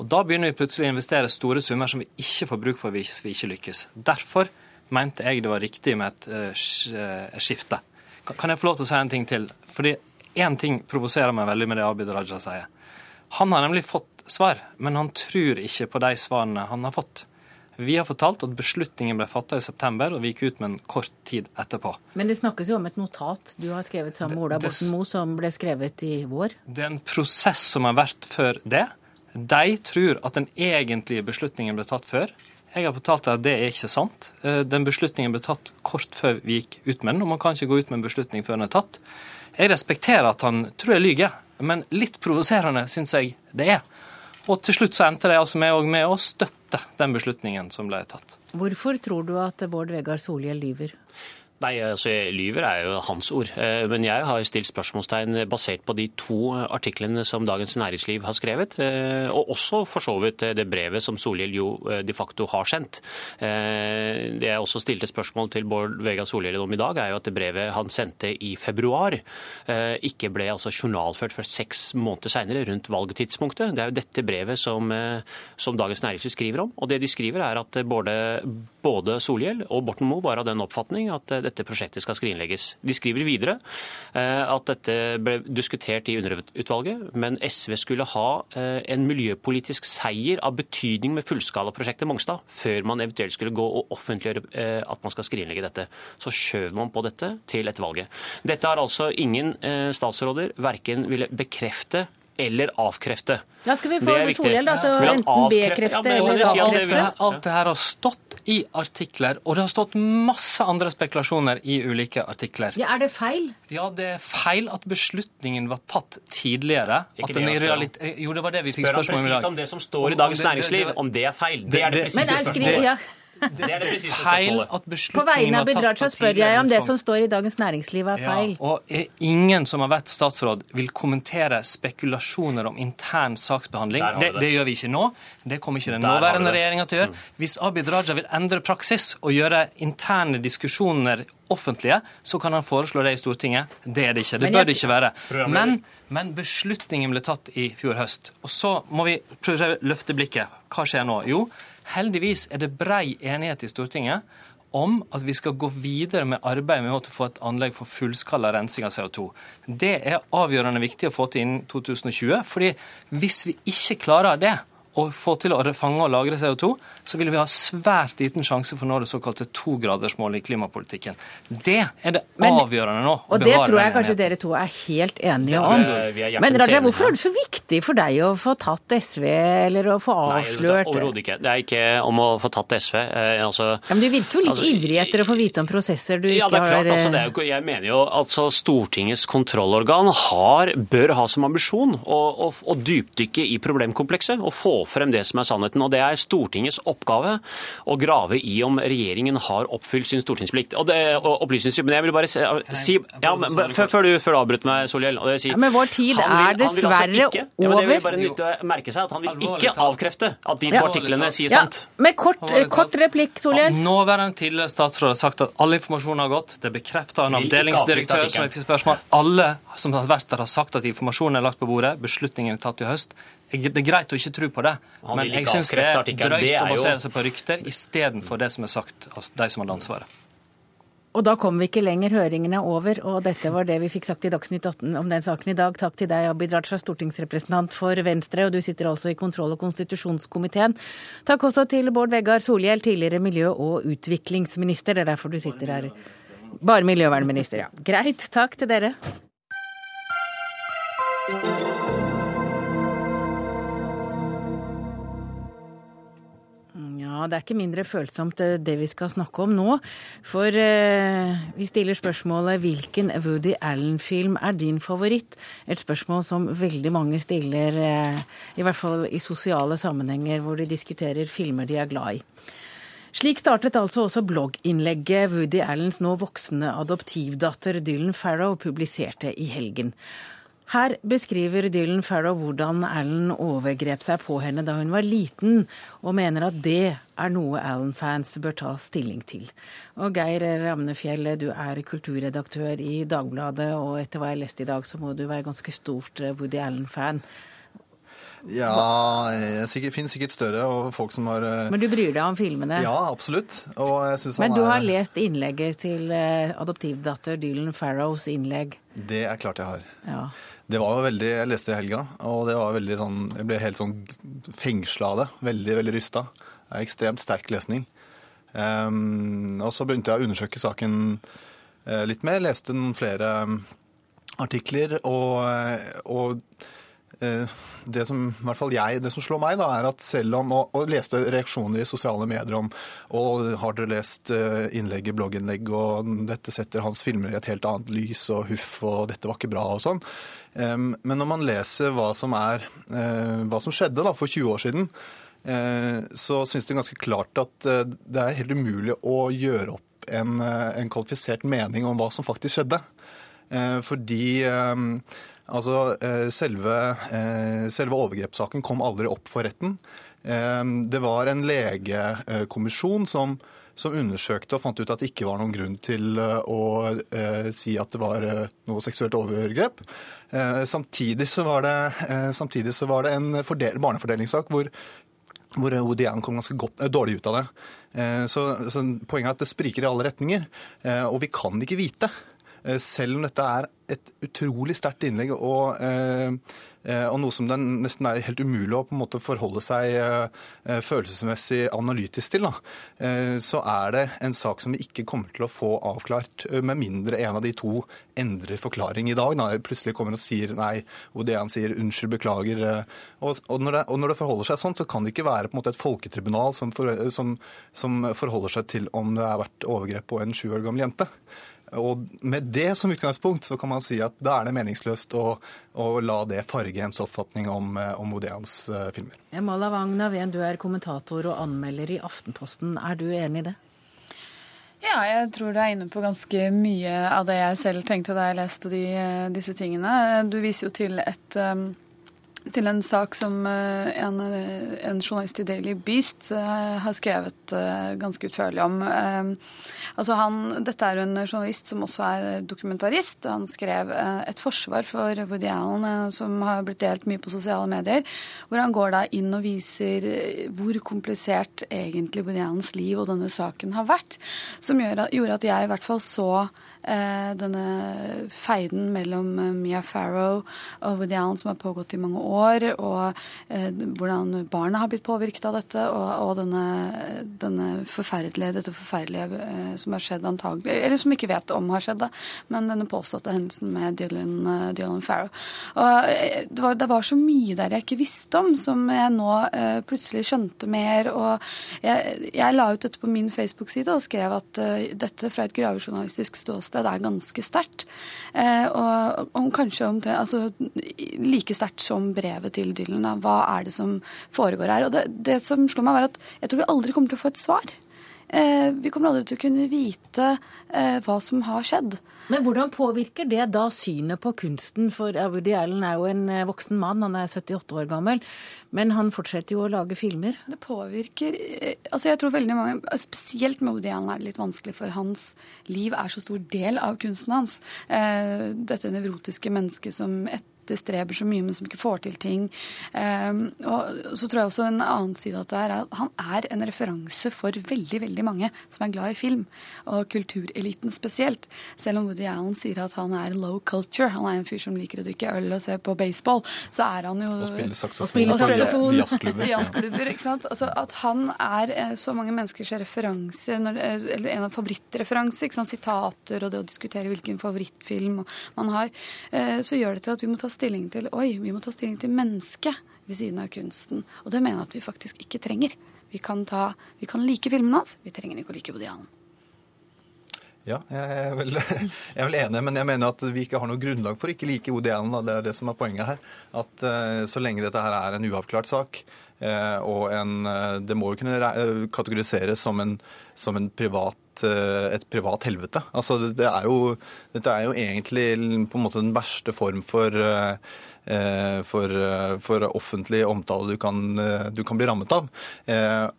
Og Da begynner vi plutselig å investere store summer som vi ikke får bruk for hvis vi ikke lykkes. Derfor mente jeg det var riktig med et uh, skifte. Kan jeg få lov til å si en ting til? Fordi én ting provoserer meg veldig med det Abid Raja sier. Han har nemlig fått svar, men han tror ikke på de svarene han har fått. Vi har fortalt at beslutningen ble fatta i september, og vi gikk ut med en kort tid etterpå. Men det snakkes jo om et notat du har skrevet sammen med Ola Borten Moe, som ble skrevet i vår? Det er en prosess som har vært før det. De tror at den egentlige beslutningen ble tatt før. Jeg har fortalt at det er ikke sant. Eh, den beslutningen ble tatt kort før vi gikk ut med den, og man kan ikke gå ut med en beslutning før den er tatt. Jeg respekterer at han tror jeg lyver, men litt provoserende syns jeg det er. Og til slutt så endte det altså med, med å støtte den beslutningen som ble tatt. Hvorfor tror du at Bård Vegar Solhjell lyver? Nei, altså Lyver er jo hans ord. Eh, men jeg har stilt spørsmålstegn basert på de to artiklene som Dagens Næringsliv har skrevet, eh, og også for så vidt det brevet som Solhjell jo eh, de facto har sendt. Det jeg også stilte spørsmål til Bård Vegar Solhjell om i dag, er jo at det brevet han sendte i februar, ikke ble altså journalført før seks måneder seinere, rundt valgtidspunktet. Det er jo dette brevet som, som, Dagens Næringsliv skriver om. Og det de skriver, er at både, både Solhjell og Borten Moe var av den oppfatning at dette prosjektet skal skrinlegges. De skriver videre eh, at dette ble diskutert i underutvalget, men SV skulle ha eh, en miljøpolitisk seier av betydning med fullskalaprosjektet Mongstad før man eventuelt skulle gå og offentliggjøre eh, at man skal skrinlegge dette. Så skjøv man på dette til etter valget. Dette har altså ingen statsråder verken ville bekrefte eller avkrefte. Ja, skal vi Det få er viktig. Solhjell da, til å han enten bekrefte Ja, eller avkrefte. Alt det her har stått i artikler, og det har stått masse andre spekulasjoner i ulike artikler. Ja, er det feil? Ja, det er feil at beslutningen var tatt tidligere. Ikke At den i spør realitet... Jo, det var det vi fikk Spør han spørsmål om i presist om det som står i Dagens det- det- Næringsliv, om det er feil. Det er det det- presise Men spørsmålet. Det er det presise Feil spørsmålet. På vegne av på spør jeg om det som står i Dagens Næringsliv er feil. Ja, og ingen som har vært statsråd, vil kommentere spekulasjoner om intern saksbehandling. Det, det. det gjør vi ikke nå. Det kommer ikke den nåværende. Mm. regjeringa til å gjøre. Hvis Abid Raja vil endre praksis og gjøre interne diskusjoner offentlige, så kan han foreslå det i Stortinget. Det er det ikke. Det bør det ikke være. Men, men beslutningen ble tatt i fjor høst. Og så må vi prøve å løfte blikket. Hva skjer nå? Jo, heldigvis er det brei enighet i Stortinget om at vi skal gå videre med arbeidet med å få et anlegg for fullskala rensing av CO2. Det er avgjørende viktig å få til innen 2020. fordi hvis vi ikke klarer det, å få til å fange og lagre CO2, så vil vi ha svært liten sjanse for å nå det såkalte togradersmålet i klimapolitikken. Det er det Men- avgjørende nå. Og det tror jeg kanskje dere to er helt enige om. jeg Men Raja, hvorfor er det så viktig for deg å få tatt SV, eller å få Nei, avslørt overhodet ikke. Det er ikke om å få tatt SV. Eh, altså, ja, Men du virker jo litt Altså, ivrig etter å få vite om prosesser du Ja, det er klart. har Altså, det er eh, jo, jeg mener jo altså Stortingets kontrollorgan har, bør ha som ambisjon å, å, å dypdykke i problemkomplekset og få frem det som er sannheten. Og det er Stortingets oppgave å grave i om regjeringen har oppfylt sin stortingsplikt. Og det, og opplysningsplikt. Men jeg vil bare si, si ja, men, før, før du, før du avbryter meg, Solhjell. si, Ja, men vår tid vil, er altså dessverre over. ja, men Det vil bare nytte å merke seg at han vil ikke avkrefte at de to artiklene sier Ja, sant. med kort, kort replikk, Solhjell. Nåværende tidligere statsråd har sagt at all informasjon har gått. Det bekrefter en avdelingsdirektør som har fikk spørsmål. Alle som har vært der, har sagt at informasjonen er lagt på bordet. Beslutningen er tatt i høst. Jeg- Det er greit å ikke tro på det, Han men jeg syns det er drøyt Det er å basere seg på rykter istedenfor det som er sagt av de som hadde ansvaret. Og da kom vi ikke lenger. Høringen er over, og dette var det vi fikk sagt i Dagsnytt 18 om den saken i dag. Takk til deg, Abid Raja, stortingsrepresentant for Venstre, og du sitter altså i kontroll- og konstitusjonskomiteen. Takk også til Bård Vegar Solhjell, tidligere miljø- og utviklingsminister. Det er derfor du sitter her. Bare miljøvernminister, ja. Greit. Takk til dere. Det er ikke mindre følsomt eh, det vi skal snakke om nå. For eh, vi stiller spørsmålet hvilken Woody Allen-film er din favoritt? Et spørsmål som veldig mange stiller, eh, i hvert fall i sosiale sammenhenger hvor de diskuterer filmer de er glad i. Slik startet altså også blogginnlegget Woody Allens nå voksne adoptivdatter Dylan Farrow publiserte i helgen. Her beskriver Dylan Farrow hvordan Alan overgrep seg på henne da hun var liten, og mener at det er noe Alan-fans bør ta stilling til. Og Geir Ramnefjell, du er kulturredaktør i Dagbladet, og etter hva jeg leste i dag, så må du være ganske stort eh, Woody Allen-fan. Ja, det finnes sikkert større og folk som har eh, Men du bryr deg om filmene? Ja, absolutt. Og jeg synes Men du er har lest innlegget til eh, adoptivdatter Dylan Farrows innlegg. Det er klart jeg har. Ja. Det var jo veldig, Jeg leste det i helga, og det var veldig sånn, jeg ble helt sånn fengsla av det. Veldig, veldig rysta. Det er ekstremt sterk lesning. Um, og så begynte jeg å undersøke saken uh, litt mer. Leste noen flere um, artikler, og, eh, og uh, det som i hvert fall jeg, det som slår meg, da, er at selv om Og, og leste reaksjoner i sosiale medier om Og har dere lest i blogginnlegg, og dette setter hans filmer i et helt annet lys, og huff, og dette var ikke bra, og sånn. Men når man leser hva som, er, eh, hva som skjedde da, for 20 år siden, eh, så syns det ganske klart at eh, det er helt umulig å gjøre opp en, en kvalifisert mening om hva som faktisk skjedde. Fordi altså, selve, selve overgrepssaken kom aldri opp for retten. Det var en legekommisjon som, som undersøkte og fant ut at det ikke var noen grunn til eh, å eh, si at det var eh, noe seksuelt overgrep. Eh, Samtidig så var det, eh, samtidig så var det en fordel, barnefordelingssak hvor hvor ODN kom ganske godt, eh, dårlig ut av det. Så, så Poenget er at det spriker i alle retninger, og vi kan ikke vite. Selv om dette er et utrolig sterkt innlegg og, Eh, og noe som det nesten er helt umulig å på en måte forholde seg eh, følelsesmessig analytisk til, da, så er det en sak som vi ikke kommer til å få avklart, med mindre en av de to endrer forklaring i dag. Da. Plutselig kommer og sier nei, han sier unnskyld, beklager. Og, og, når det, og, når det, forholder seg sånn, så kan det ikke være på en måte et folketribunal som, for, som, som forholder seg til om det har vært overgrep på en sju år gammel jente. Og med det som utgangspunkt så kan man si at da er det meningsløst å, å la det farge ens oppfatning om, eh, om Odeans uh, filmer. Mala Wagn Naveen, du er kommentator og anmelder i Aftenposten. Er du enig i det? Ja, jeg tror du er inne på ganske mye av det jeg selv tenkte da jeg leste de, eh, disse tingene. Du viser jo til et um til en sak som eh, en, en journalist i Daily Beast uh, har skrevet ganske utførlig om. Altså han, dette er en journalist som også er dokumentarist, og han skrev et forsvar for Woody Allen som har blitt delt mye på sosiale medier, hvor han går da inn og viser hvor komplisert egentlig Woody Allens liv og denne saken har vært, som gjorde at jeg i hvert fall så denne feiden mellom Mia Farrow og Woody Allen som har pågått i mange år år, og eh, hvordan barna har blitt påvirket av dette, og, og denne, denne, forferdelige, dette forferdelige eh, som har skjedd antagelig, eller som ikke vet om har skjedd, da, men denne påståtte hendelsen med Dylan, uh, Dylan Farrow. Og eh, det var, det var, så mye der jeg ikke visste om, som jeg nå eh, plutselig skjønte mer. og jeg, jeg, la ut dette på min Facebook-side og skrev at uh, dette fra et gravejournalistisk ståsted er ganske sterkt. og, og kanskje omtrent, altså, like sterkt som brevet brevet til Dylan. Hva er det som foregår her? Og det, det som slo meg, var at jeg tror vi aldri kommer til å få et svar. Eh, vi kommer aldri til å kunne vite eh, hva som har skjedd. Men hvordan påvirker det da synet på kunsten? For Woody Allen er jo en eh, voksen mann, han er 78 år gammel. Men han fortsetter jo å lage filmer. Det påvirker altså jeg tror veldig mange, Spesielt med Woody Allen er det litt vanskelig, for hans liv er så stor del av kunsten hans. Dette nevrotiske mennesket som etter streber så mye, men som ikke får til ting. Um, og så tror jeg også en annen side at det er at han er en referanse for veldig veldig mange som er glad i film, og kultureliten spesielt. Selv om Woody Allen sier at han er low culture, han er en fyr som liker å drikke øl og se på baseball, så er han jo Og spille saksofon. Jazzklubber. Jazzklubber, ikke sant. Altså, at han er eh, så mange menneskers referanse, eller en av favorittreferanser, ikke sant? sitater og det å diskutere hvilken favorittfilm man har, eh, så gjør det til at vi må ta stilling til Oi, vi må ta stilling til mennesket ved siden av kunsten. Og det mener jeg at vi faktisk ikke trenger. Vi kan, ta, vi kan like filmene hans, vi trenger ikke å like Woody Allen. Ja, jeg er, vel, jeg er, vel, enig, men jeg mener at vi ikke har noe grunnlag for å ikke like Woody Allen. Da. Det er det som er poenget her. At uh, så lenge dette her er en uavklart sak, og en, uh, det må jo kunne kategoriseres som, en, som en privat, et privat helvete. Altså, det er jo, dette er jo egentlig på en måte den verste form for Eh, for, eh, for, offentlig omtale du kan, eh, du kan, bli rammet av.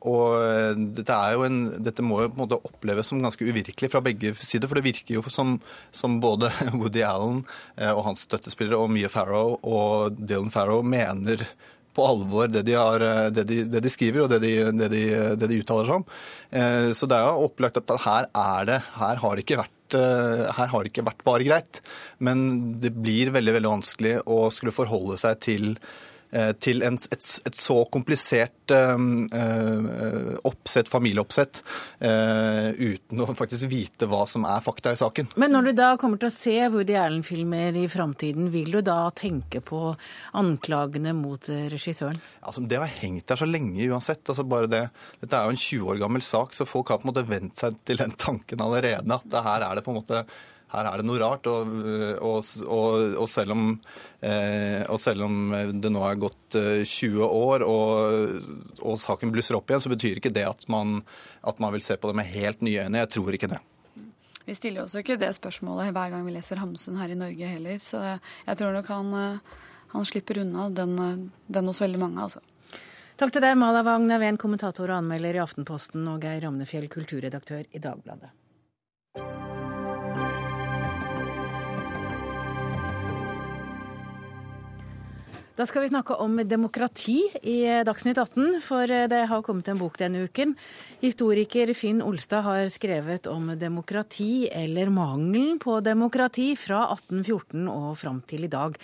Og dette, en, dette, må jo på en måte oppleves som ganske uvirkelig fra begge sider. For det virker jo som, som både Woody Allen og hans støttespillere og Mia Farrow og Dylan Farrow mener på alvor det de, har, det de, det de skriver og det de, det, de, uttaler seg om. Så det er jo opplagt at her er det Her har det ikke vært Eh, her har det ikke vært bare greit. Men det blir veldig, veldig vanskelig å skulle forholde seg til eh, til en, et, et, så komplisert eh, oppsett, familieoppsett, eh, uten å faktisk vite hva som er fakta i saken. Men når du da kommer til å se Woody Allen-filmer i framtiden, vil du da tenke på anklagene mot regissøren? Altså, det har hengt der så lenge uansett. Altså, bare det, dette er jo en 20 år gammel sak, så folk har på en måte vent seg til den tanken allerede. At her er det på en måte her er det noe rart. Og, og, og, og selv, om, eh, selv, om, det nå er gått 20 eh, år og, saken blusser opp igjen, så betyr ikke det at man, at man vil se på det med helt nye øyne. Jeg tror ikke det. Vi stiller også ikke det spørsmålet hver gang vi leser Hamsun her i Norge heller, så jeg tror nok han eh, han slipper unna den, den hos veldig mange, altså. Takk til deg, Mala Wang Naveen, kommentator og anmelder i Aftenposten, og Geir Ramnefjell, kulturredaktør i Dagbladet. Da skal vi snakke om demokrati i Dagsnytt 18, for det har kommet en bok denne uken. Historiker Finn Olstad har skrevet om demokrati, eller mangelen på demokrati, fra 1814 og fram til i dag.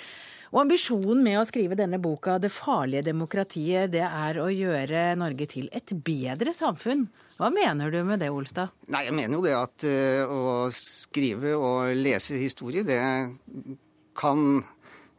Og ambisjonen med å skrive denne boka, 'Det farlige demokratiet', det er å gjøre Norge til et bedre samfunn. Hva mener du med det, Olstad? Nei, Jeg mener jo det at uh, å skrive og lese historie, det kan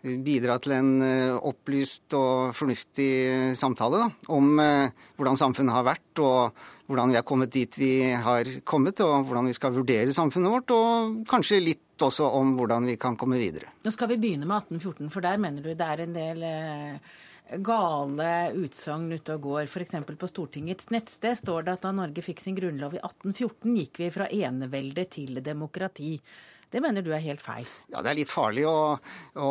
bidra til en uh, opplyst og fornuftig samtale da, om uh, hvordan samfunnet har vært, og hvordan vi har kommet dit vi har kommet, og hvordan vi skal vurdere samfunnet vårt, og kanskje litt også om hvordan vi kan komme videre. Nå skal vi begynne med 1814, for der mener du det er en del eh, gale utsagn ute og går. F.eks. på Stortingets nettsted står det at da Norge fikk sin grunnlov i 1814, gikk vi fra enevelde til demokrati. Det mener du er helt feil? Ja, det er litt farlig å, å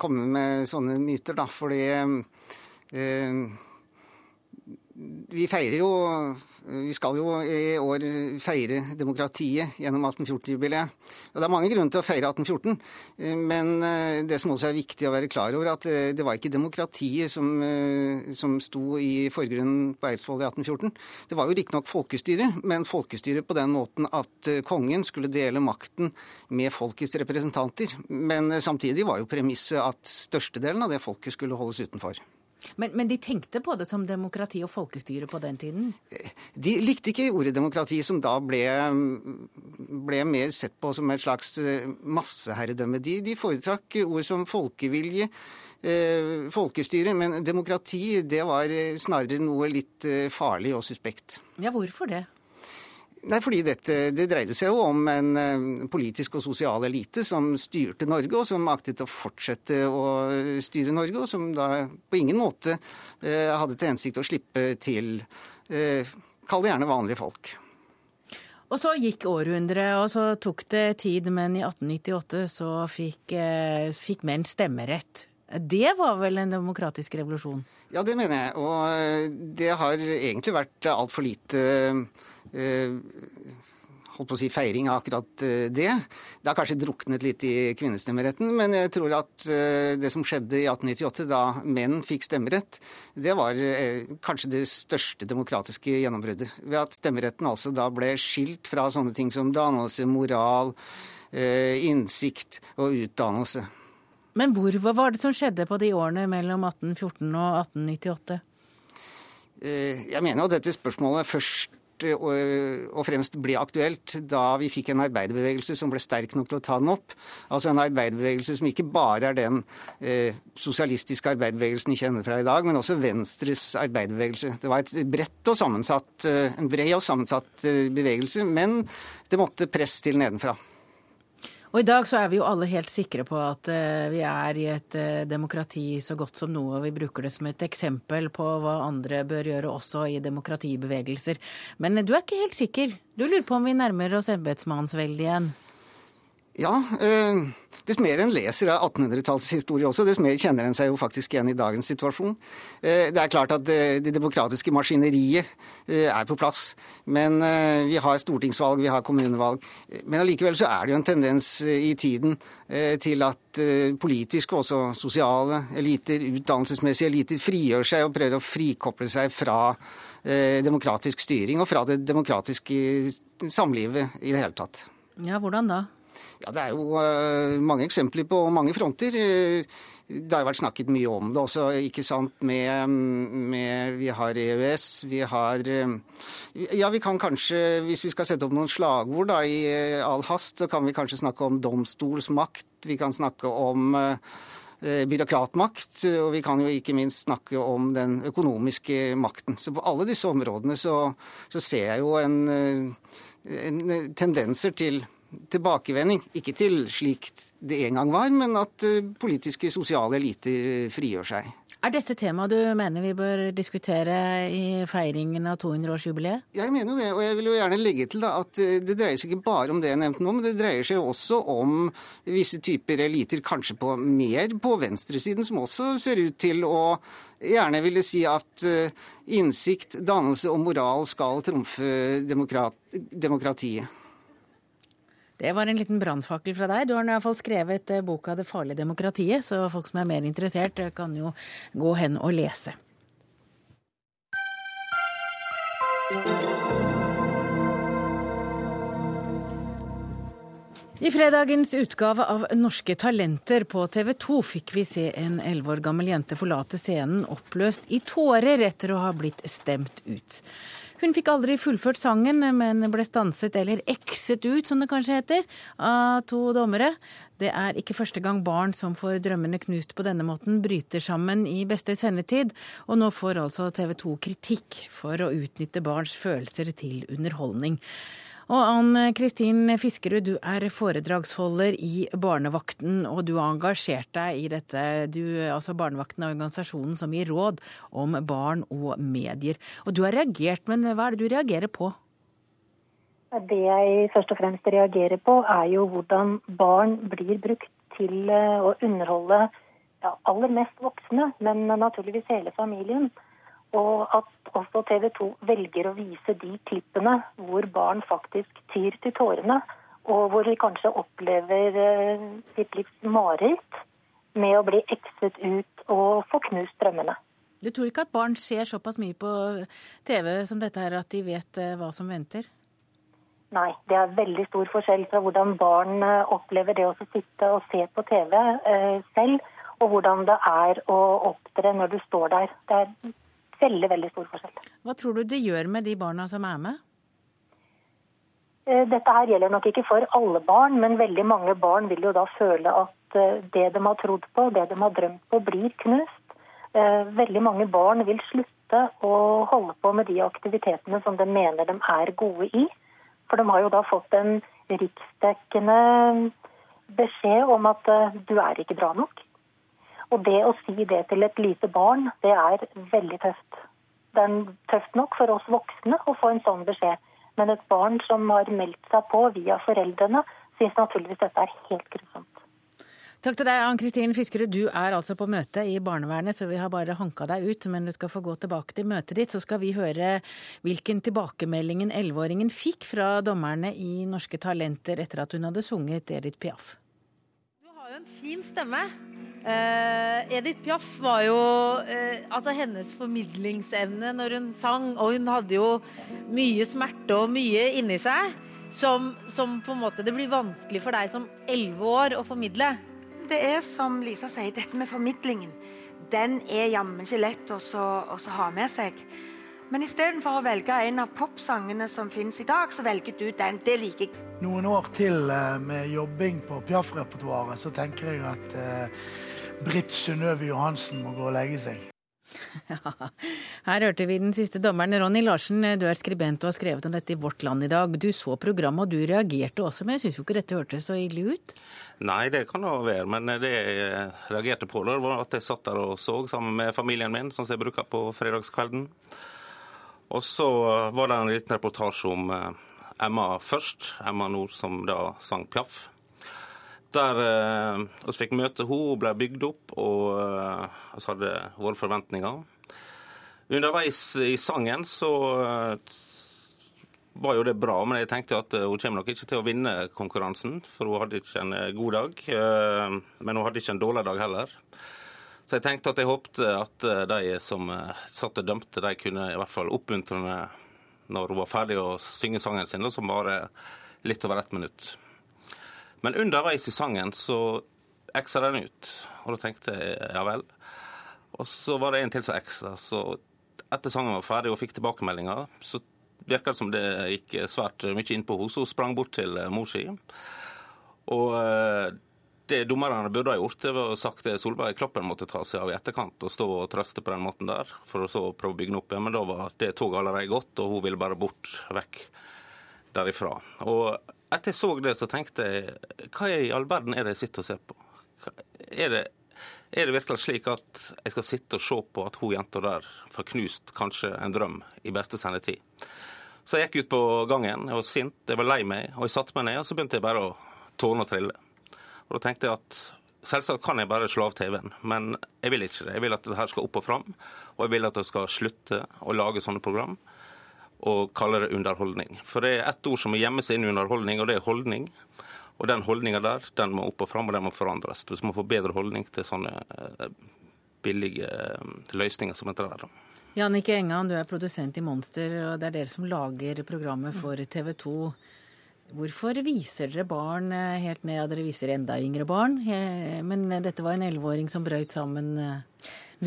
komme med sånne myter, da. Fordi eh, vi feirer jo Vi skal jo i år feire demokratiet gjennom 1814-jubileet. Og Det er mange grunner til å feire 1814, men eh, det som også er viktig å være klar over, at eh, det var ikke demokratiet som, eh, som sto i forgrunnen på Eidsvoll i 1814. Det var jo riktignok folkestyre, men folkestyre på den måten at kongen skulle dele makten med folkets representanter. Men samtidig var jo premisset at størstedelen av det folket skulle holdes utenfor. Men, men, de tenkte på det som demokrati og folkestyre på den tiden? De likte ikke ordet demokrati, som da ble, ble mer sett på som et slags eh, masseherredømme. De, de foretrakk ord som folkevilje, eh, folkestyre, men demokrati det var snarere noe litt eh, farlig og suspekt. Ja, hvorfor det? Nei, fordi dette, Det dreide seg jo om en eh, politisk og sosial elite som styrte Norge, og som aktet å fortsette å styre Norge, og som da på ingen måte eh, hadde til hensikt å slippe til eh, Kall det gjerne vanlige folk. Og så gikk århundret, og så tok det tid, men i 1898 så fikk, eh, fikk menn stemmerett. Det var vel en demokratisk revolusjon? Ja, det mener jeg. Og det har egentlig vært altfor lite holdt på å si feiring av akkurat eh, det. Det har kanskje druknet litt i kvinnestemmeretten, men jeg tror at eh, det som skjedde i 1898, da menn fikk stemmerett, det var kanskje det største demokratiske gjennombruddet. Ved at stemmeretten altså da ble skilt fra sånne ting som dannelse, moral, innsikt og utdannelse. Men hvor, hva var det som skjedde på de årene mellom 1814 og 1898? Jeg mener jo dette spørsmålet først og fremst ble aktuelt da vi fikk en arbeiderbevegelse som ble sterk nok til å ta den opp. Altså en arbeiderbevegelse som ikke bare er den eh, sosialistiske arbeiderbevegelsen vi kjenner fra i dag, men også Venstres arbeiderbevegelse. Det var et bredt og sammensatt, eh, en bred og sammensatt eh, bevegelse, men det måtte press til nedenfra. Og i dag så er vi jo alle helt sikre på at uh, vi er i et uh, demokrati så godt som noe, og vi bruker det som et eksempel på hva andre bør gjøre også i demokratibevegelser. Men du er ikke helt sikker. Du lurer på om vi nærmer oss embetsmannsveldet igjen? Ja. Uh Dess mer en leser av 1800-tallshistorie også, dess mer kjenner en seg jo faktisk igjen i dagens situasjon. Eh, det er klart at eh, det demokratiske maskineriet eh, er på plass. Men vi har stortingsvalg, vi har kommunevalg. Men allikevel så er det jo en tendens i tiden til at politiske og også sosiale eliter, utdannelsesmessige eliter, frigjør seg og prøver å frikoble seg fra demokratisk styring og fra det demokratiske samlivet i det hele tatt. Ja, hvordan da? Ja, Det er jo uh, mange eksempler på mange fronter. Uh, det har vært snakket mye om det også, ikke sant. Med, med Vi har EØS, vi har uh, Ja, vi kan kanskje, hvis vi skal sette opp noen slagord da, i all hast, så kan vi kanskje snakke om domstolsmakt. Vi kan snakke om byråkratmakt, og vi kan jo ikke minst snakke om den økonomiske makten. Så på alle disse områdene så, så ser jeg jo en, en tendenser til tilbakevending. Ikke til slik det en gang var, men at eh, politiske, sosiale eliter frigjør seg. Er dette temaet du mener vi bør diskutere i feiringen av 200-årsjubileet? Jeg mener jo det, og jeg vil jo gjerne legge til da, at eh, det dreier seg ikke bare om det jeg nevnte nå, men det dreier seg også om visse typer eliter, kanskje på mer på venstresiden, som også ser ut til å gjerne ville si at eh, innsikt, dannelse og moral skal trumfe demokrat, demokratiet. Det var en liten brannfakkel fra deg. Du har i hvert fall skrevet eh, boka 'Det farlige demokratiet', så folk som er mer interessert, eh, kan jo gå hen og lese. I fredagens utgave av Norske talenter på TV 2 fikk vi se en elleve år gammel jente forlate scenen oppløst i tårer etter å ha blitt stemt ut. Hun fikk aldri fullført sangen, men ble stanset, eller ekset ut, som det kanskje heter, av to dommere. Det er ikke første gang barn som får drømmene knust på denne måten, bryter sammen i beste sendetid, og nå får altså TV 2 kritikk for å utnytte barns følelser til underholdning. Og Ann Kristin Fiskerud, du er foredragsholder i Barnevakten, og du har engasjert deg i dette. Du, altså Barnevakten er organisasjonen som gir råd om barn og medier. Og du har reagert, men hva er det du reagerer på? Det jeg først og fremst reagerer på, er jo hvordan barn blir brukt til eh, å underholde ja, aller mest voksne, men naturligvis hele familien. Og at også TV 2 velger å vise de klippene hvor barn faktisk tyr til tårene, og hvor de kanskje opplever uh, sitt livs mareritt med å bli ekset ut og få knust drømmene. Du tror ikke at barn ser såpass mye på TV som dette her at de vet uh, hva som venter? Nei, det er veldig stor forskjell fra hvordan barn uh, opplever det å sitte og se på TV selv, og hvordan det er å opptre når du står der. Det er veldig, veldig stor forskjell. Hva tror du det gjør med de barna som er med? Eh, dette her gjelder nok ikke for alle barn, men veldig mange barn vil jo da føle at eh, det de har trodd på, det de har drømt på, blir knust. Eh, veldig mange barn vil slutte å holde på med de aktivitetene som de mener de er gode i. For de har jo da fått en riksdekkende beskjed om at du er ikke bra nok. Og det å si det til et lite barn, det er veldig tøft. Det er tøft nok for oss voksne å få en sånn beskjed. Men et barn som har meldt seg på via foreldrene, syns naturligvis dette er helt grusomt. Takk til deg, Ann Kristin Fiskerud. Du er altså på møte i barnevernet, så vi har bare hanka deg ut. Men du skal få gå tilbake til møtet ditt, så skal vi høre hvilken tilbakemeldingen elleveåringen fikk fra dommerne i Norske Talenter etter at hun hadde sunget Edith Piaf. Du har jo en fin stemme. Uh, Edith Piaf var jo uh, altså hennes formidlingsevne når hun sang, og hun hadde jo mye smerte og mye inni seg, som, som på en måte det blir vanskelig for deg som elleve år å formidle. Det er som Lisa sier, dette med formidlingen. Den er jammen ikke lett å ha med seg. Men istedenfor å velge en av popsangene som finnes i dag, så velger du den. Det liker jeg. Noen år til uh, med jobbing på Piaf-repertoaret, så tenker jeg at Britt Synnøve Johansen må gå og legge seg. Her hørte vi den siste dommeren. Ronny Larsen, du er skribent og har skrevet om dette i Vårt Land i dag. Du så programmet, og du reagerte også, men jeg syns jo ikke dette hørtes så ille ut? Nei, det kan det være, men det jeg reagerte på, det var at jeg satt der og så sammen med familien min, som jeg bruker på fredagskvelden. Og så var det en liten reportasje om eh, Emma først, Emma Nord, som da sang Piaf. Der eh, vi fikk møte henne, hun ble bygd opp, og eh, hadde våre forventninger. Underveis i sangen så eh, var jo det bra, men jeg tenkte at hun kommer nok ikke til å vinne konkurransen, for hun hadde ikke en god dag. Men hun hadde ikke en dårlig dag heller. Så jeg tenkte at jeg håpte at de som satt og dømte, de kunne i hvert fall oppmuntre henne når hun var ferdig å synge sangen sin, som varer litt over ett minutt. Men underveis i sangen så eksa den ut, og da tenkte jeg ja vel. Og så var det en til som eksa, så etter sangen var ferdig og fikk tilbakemeldinger, så virka det som det gikk svært mye innpå henne. Så hun sprang bort til eh, mor si. Og eh, det dommerne burde ha gjort, det var å sagt det Solveig Kloppen måtte ta seg av i etterkant og stå og trøste på den måten der, for å så prøve å bygge den opp igjen. Men da var det toget allerede gått, og hun ville bare bort vekk derifra. Og etter jeg så det, så tenkte jeg hva i all verden er det jeg sitter og ser på? Er det, er det virkelig slik at jeg skal sitte og se på at hun jenta der får knust kanskje en drøm i beste sendetid? Så jeg gikk ut på gangen, jeg var sint, jeg var lei meg, og jeg satte meg ned, og så begynte jeg bare å tårne og trille. Og da tenkte jeg at selvsagt kan jeg bare slå av TV-en, men jeg vil ikke det. Jeg vil at dette skal opp og fram, og jeg vil at det skal slutte å lage sånne program og kaller det underholdning. For det er ett ord som må gjemme seg inn i underholdning, og det er holdning. Og den holdninga der den må opp og fram, og den må forandres. Du må få bedre holdning til sånne eh, billige eh, løsninger som dette der. Jannicke Engan, du er produsent i Monster, og det er dere som lager programmet for TV 2. Hvorfor viser dere barn eh, helt ned, ja dere viser enda yngre barn, men dette var en elleveåring som brøyt sammen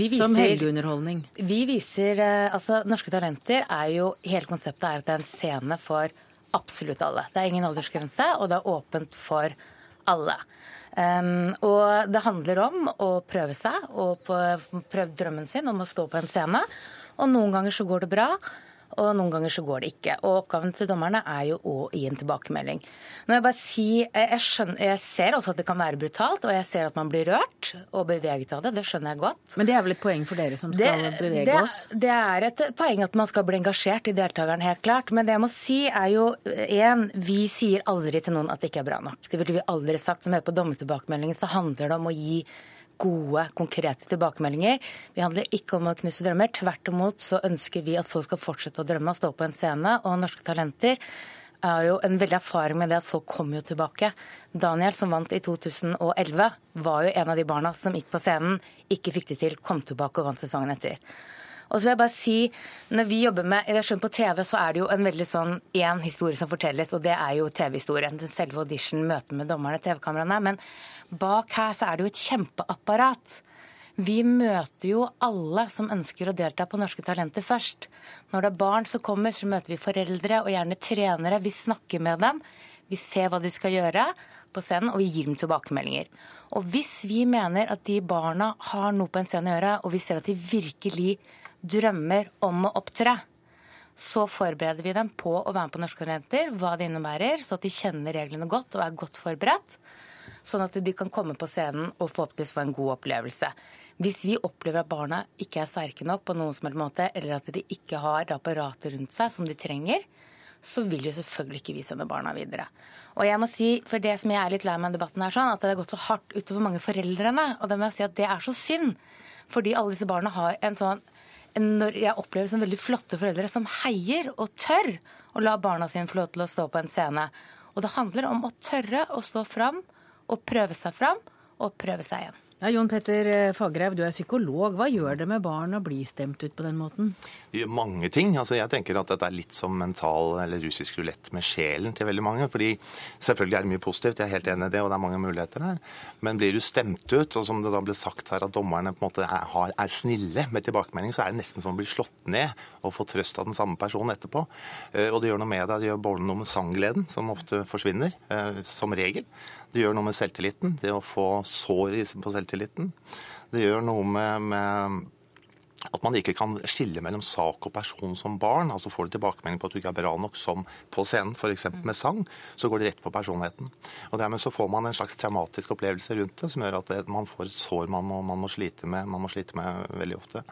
viser, som helgeunderholdning? Vi viser Altså, Norske Talenter er jo Hele konseptet er at det er en scene for absolutt alle. Det er ingen aldersgrense, og det er åpent for alle. Um, og det handler om å prøve seg og prøve drømmen sin om å stå på en scene. Og noen ganger så går det bra, og noen ganger så går det ikke. Og oppgaven til dommerne er jo å gi en tilbakemelding. Når jeg bare sier, jeg, skjønner, jeg ser også at det kan være brutalt, og jeg ser at man blir rørt og beveget av det. Det skjønner jeg godt. Men det er vel et poeng for dere som skal det, bevege det, oss? Det er et poeng at man skal bli engasjert i deltakeren, helt klart. Men det jeg må si er jo én, vi sier aldri til noen at det ikke er bra nok. Det ville vi aldri sagt. Som hører på dommertilbakemeldingen, så handler det om å gi gode, konkrete tilbakemeldinger. Vi handler ikke om å knuse drømmer. Tvert imot så ønsker vi at folk skal fortsette å drømme og stå på en scene. Og Norske Talenter er jo en veldig erfaring med det at folk kommer jo tilbake. Daniel, som vant i 2011, var jo en av de barna som gikk på scenen, ikke fikk det til, kom tilbake og vant sesongen etter. Og så vil jeg bare si, når vi jobber med jeg skjønner På TV så er det jo en veldig sånn én historie som fortelles, og det er jo TV-historien. Den selve audition, møtet med dommerne, TV-kameraene. Men Bak her så er det jo et kjempeapparat. Vi møter jo alle som ønsker å delta på Norske Talenter først. Når det er barn som kommer, så møter vi foreldre og gjerne trenere. Vi snakker med dem. Vi ser hva de skal gjøre på scenen, og vi gir dem tilbakemeldinger. Og hvis vi mener at de barna har noe på en scene å gjøre, og vi ser at de virkelig drømmer om å opptre, så forbereder vi dem på å være med på Norske Talenter, hva det innebærer, så at de kjenner reglene godt og er godt forberedt sånn at de kan komme på scenen og forhåpentligvis få en god opplevelse. Hvis vi opplever at barna ikke er sterke nok på noen som helst måte, eller at de ikke har apparatet rundt seg som de trenger, så vil jo selvfølgelig ikke vi sende barna videre. Og jeg må si, for det som jeg er litt lei med debatten her, sånn, at det har gått så hardt utover mange foreldrene. Og det må jeg si at det er så synd. Fordi alle disse barna har en sånn når jeg opplever som veldig flotte foreldre som heier og tør å la barna sine få lov til å stå på en scene. Og det handler om å tørre å stå fram og prøve seg fram og prøve seg igjen. Ja, Jon Petter eh, Fagerhaug, du er psykolog. Hva gjør det med barn å bli stemt ut på den måten? Det gjør mange ting. Altså, jeg tenker at dette er litt som mental eller russisk rulett med sjelen til veldig mange. fordi selvfølgelig er det mye positivt, jeg er helt enig i det, og det er mange muligheter her. Men blir du stemt ut, og som det da ble sagt her, at dommerne på en måte er, er snille med tilbakemelding, så er det nesten som å bli slått ned og få trøst av den samme personen etterpå. Eh, og det gjør noe med deg. Det gjør både noe med sanggleden, som ofte forsvinner, eh, som regel. Det gjør noe med selvtilliten, det å få sår på selvtilliten. Det gjør noe med, med at man ikke kan skille mellom sak og person som barn. altså Får du tilbakemelding på at du ikke er bra nok som på scenen, f.eks. med sang, så går det rett på personligheten. Og Dermed så får man en slags traumatisk opplevelse rundt det, som gjør at det, man får et sår man må, man må, slite med man må slite med veldig ofte.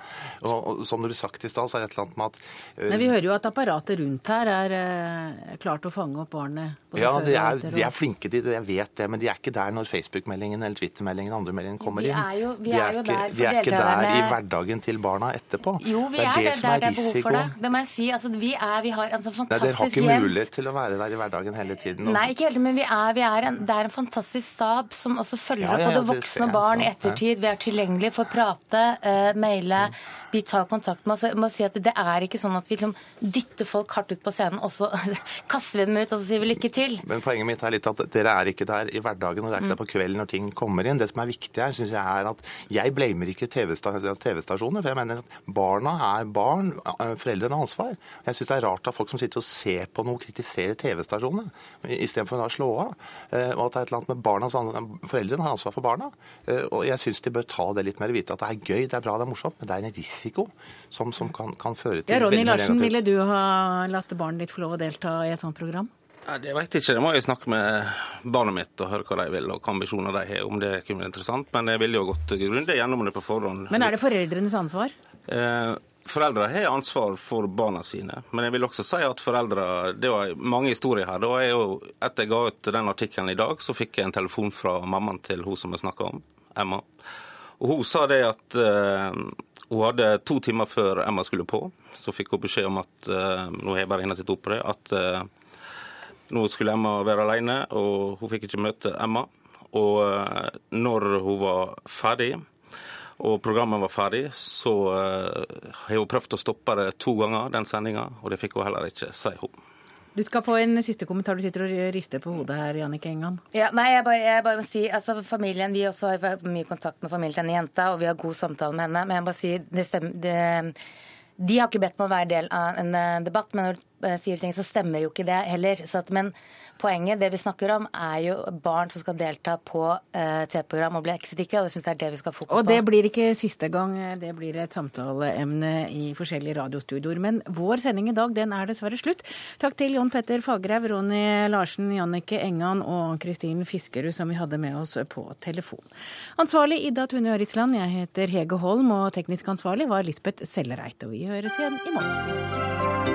Og, og Som det ble sagt i stad, så er det et eller annet med at uh, Men Vi hører jo at apparatet rundt her er uh, klart å fange opp barnet. Ja, de er, de er, flinke til det, jeg vet det, men de er ikke der når Facebook-meldingen eller Twitter-meldingen andre meldingen kommer inn. Vi er jo, vi er, er jo ikke, der de er ikke der i hverdagen til barna etterpå. Jo, vi det er, er det. Det er, det er behov for det. Det må jeg si. Altså, vi, er, vi har en sånn fantastisk Nei, Dere har ikke mulighet til å være der i hverdagen hele tiden. Nei, ikke helt, men vi er, vi er en, det er en fantastisk stab som også følger ja, ja, opp både voksne og barn i ettertid. Vi er tilgjengelige for å prate, uh, maile. Mm vi tar kontakt med må si Det er ikke sånn at vi liksom dytter folk hardt ut på scenen, og så kaster vi dem ut og så sier vi lykke til. Men Poenget mitt er litt at dere er ikke der i hverdagen, og dere er ikke der på kvelden når ting kommer inn. Det som er viktig her, syns jeg er at jeg blamer ikke TV-stasjoner. for jeg mener at Barna er barn, foreldrene har ansvar. Jeg syns det er rart at folk som sitter og ser på noe, kritiserer TV-stasjonene istedenfor å slå av. Eh, og at det er et eller annet med barnas Foreldrene har ansvar for barna. Eh, og jeg syns de bør ta det litt mer, vite at det er gøy, det er bra, det er morsomt, men det er en risiko risiko som, som kan, kan, føre til ja, Ronny Larsen, ville du ha latt barnet ditt få lov å delta i et sånt program? Ja, det vet jeg ikke. Det må jeg snakke med barnet mitt og høre hva de vil og hva ambisjoner de har, om det kunne være interessant. Men jeg ville jo gått grundig gjennom det på forhånd. Men er det foreldrenes ansvar? Eh, Foreldre har ansvar for barna sine, men jeg vil også si at foreldre Det var mange historier her. Da jeg jo, etter jeg ga ut den artikkelen i dag, så fikk jeg en telefon fra mammaen til hun som jeg snakka om, Emma. Og Hun sa det at uh, hun hadde to timer før Emma skulle på, så fikk hun beskjed om at uh, nå har bare sitt opp på det, at uh, nå skulle Emma være alene, og hun fikk ikke møte Emma. Og når hun var ferdig, og programmet var ferdig, så har hun prøvd å stoppe det to ganger, den sendinga, og det fikk hun heller ikke si. hun. Du skal få en siste kommentar. Du sitter og rister på hodet her, Jannicke Engan. Ja, nei, jeg bare, jeg bare må si, altså familien, Vi også har mye kontakt med familien til denne jenta, og vi har god samtale med henne. Men jeg bare si, det stemmer, det, de har ikke bedt meg å være del av en eh, debatt, men når du sier ting, så stemmer jo ikke det heller. Så at, men poenget, det vi snakker om, er jo barn som skal delta på eh, TV-program og bli exit ikke, og det syns jeg er det vi skal fokusere på. Og det blir ikke siste gang, det blir et samtaleemne i forskjellige radiostudioer. Men vår sending i dag, den er dessverre slutt. Takk til Jon Petter Fagerhaug, Ronny Larsen, Jannicke Engan og Kristin Fiskerud som vi hadde med oss på telefon. Ansvarlig Ida Tune Øritsland, jeg heter Hege Holm, og teknisk ansvarlig var Lisbeth Sellereit. Og vi høres igjen i morgen.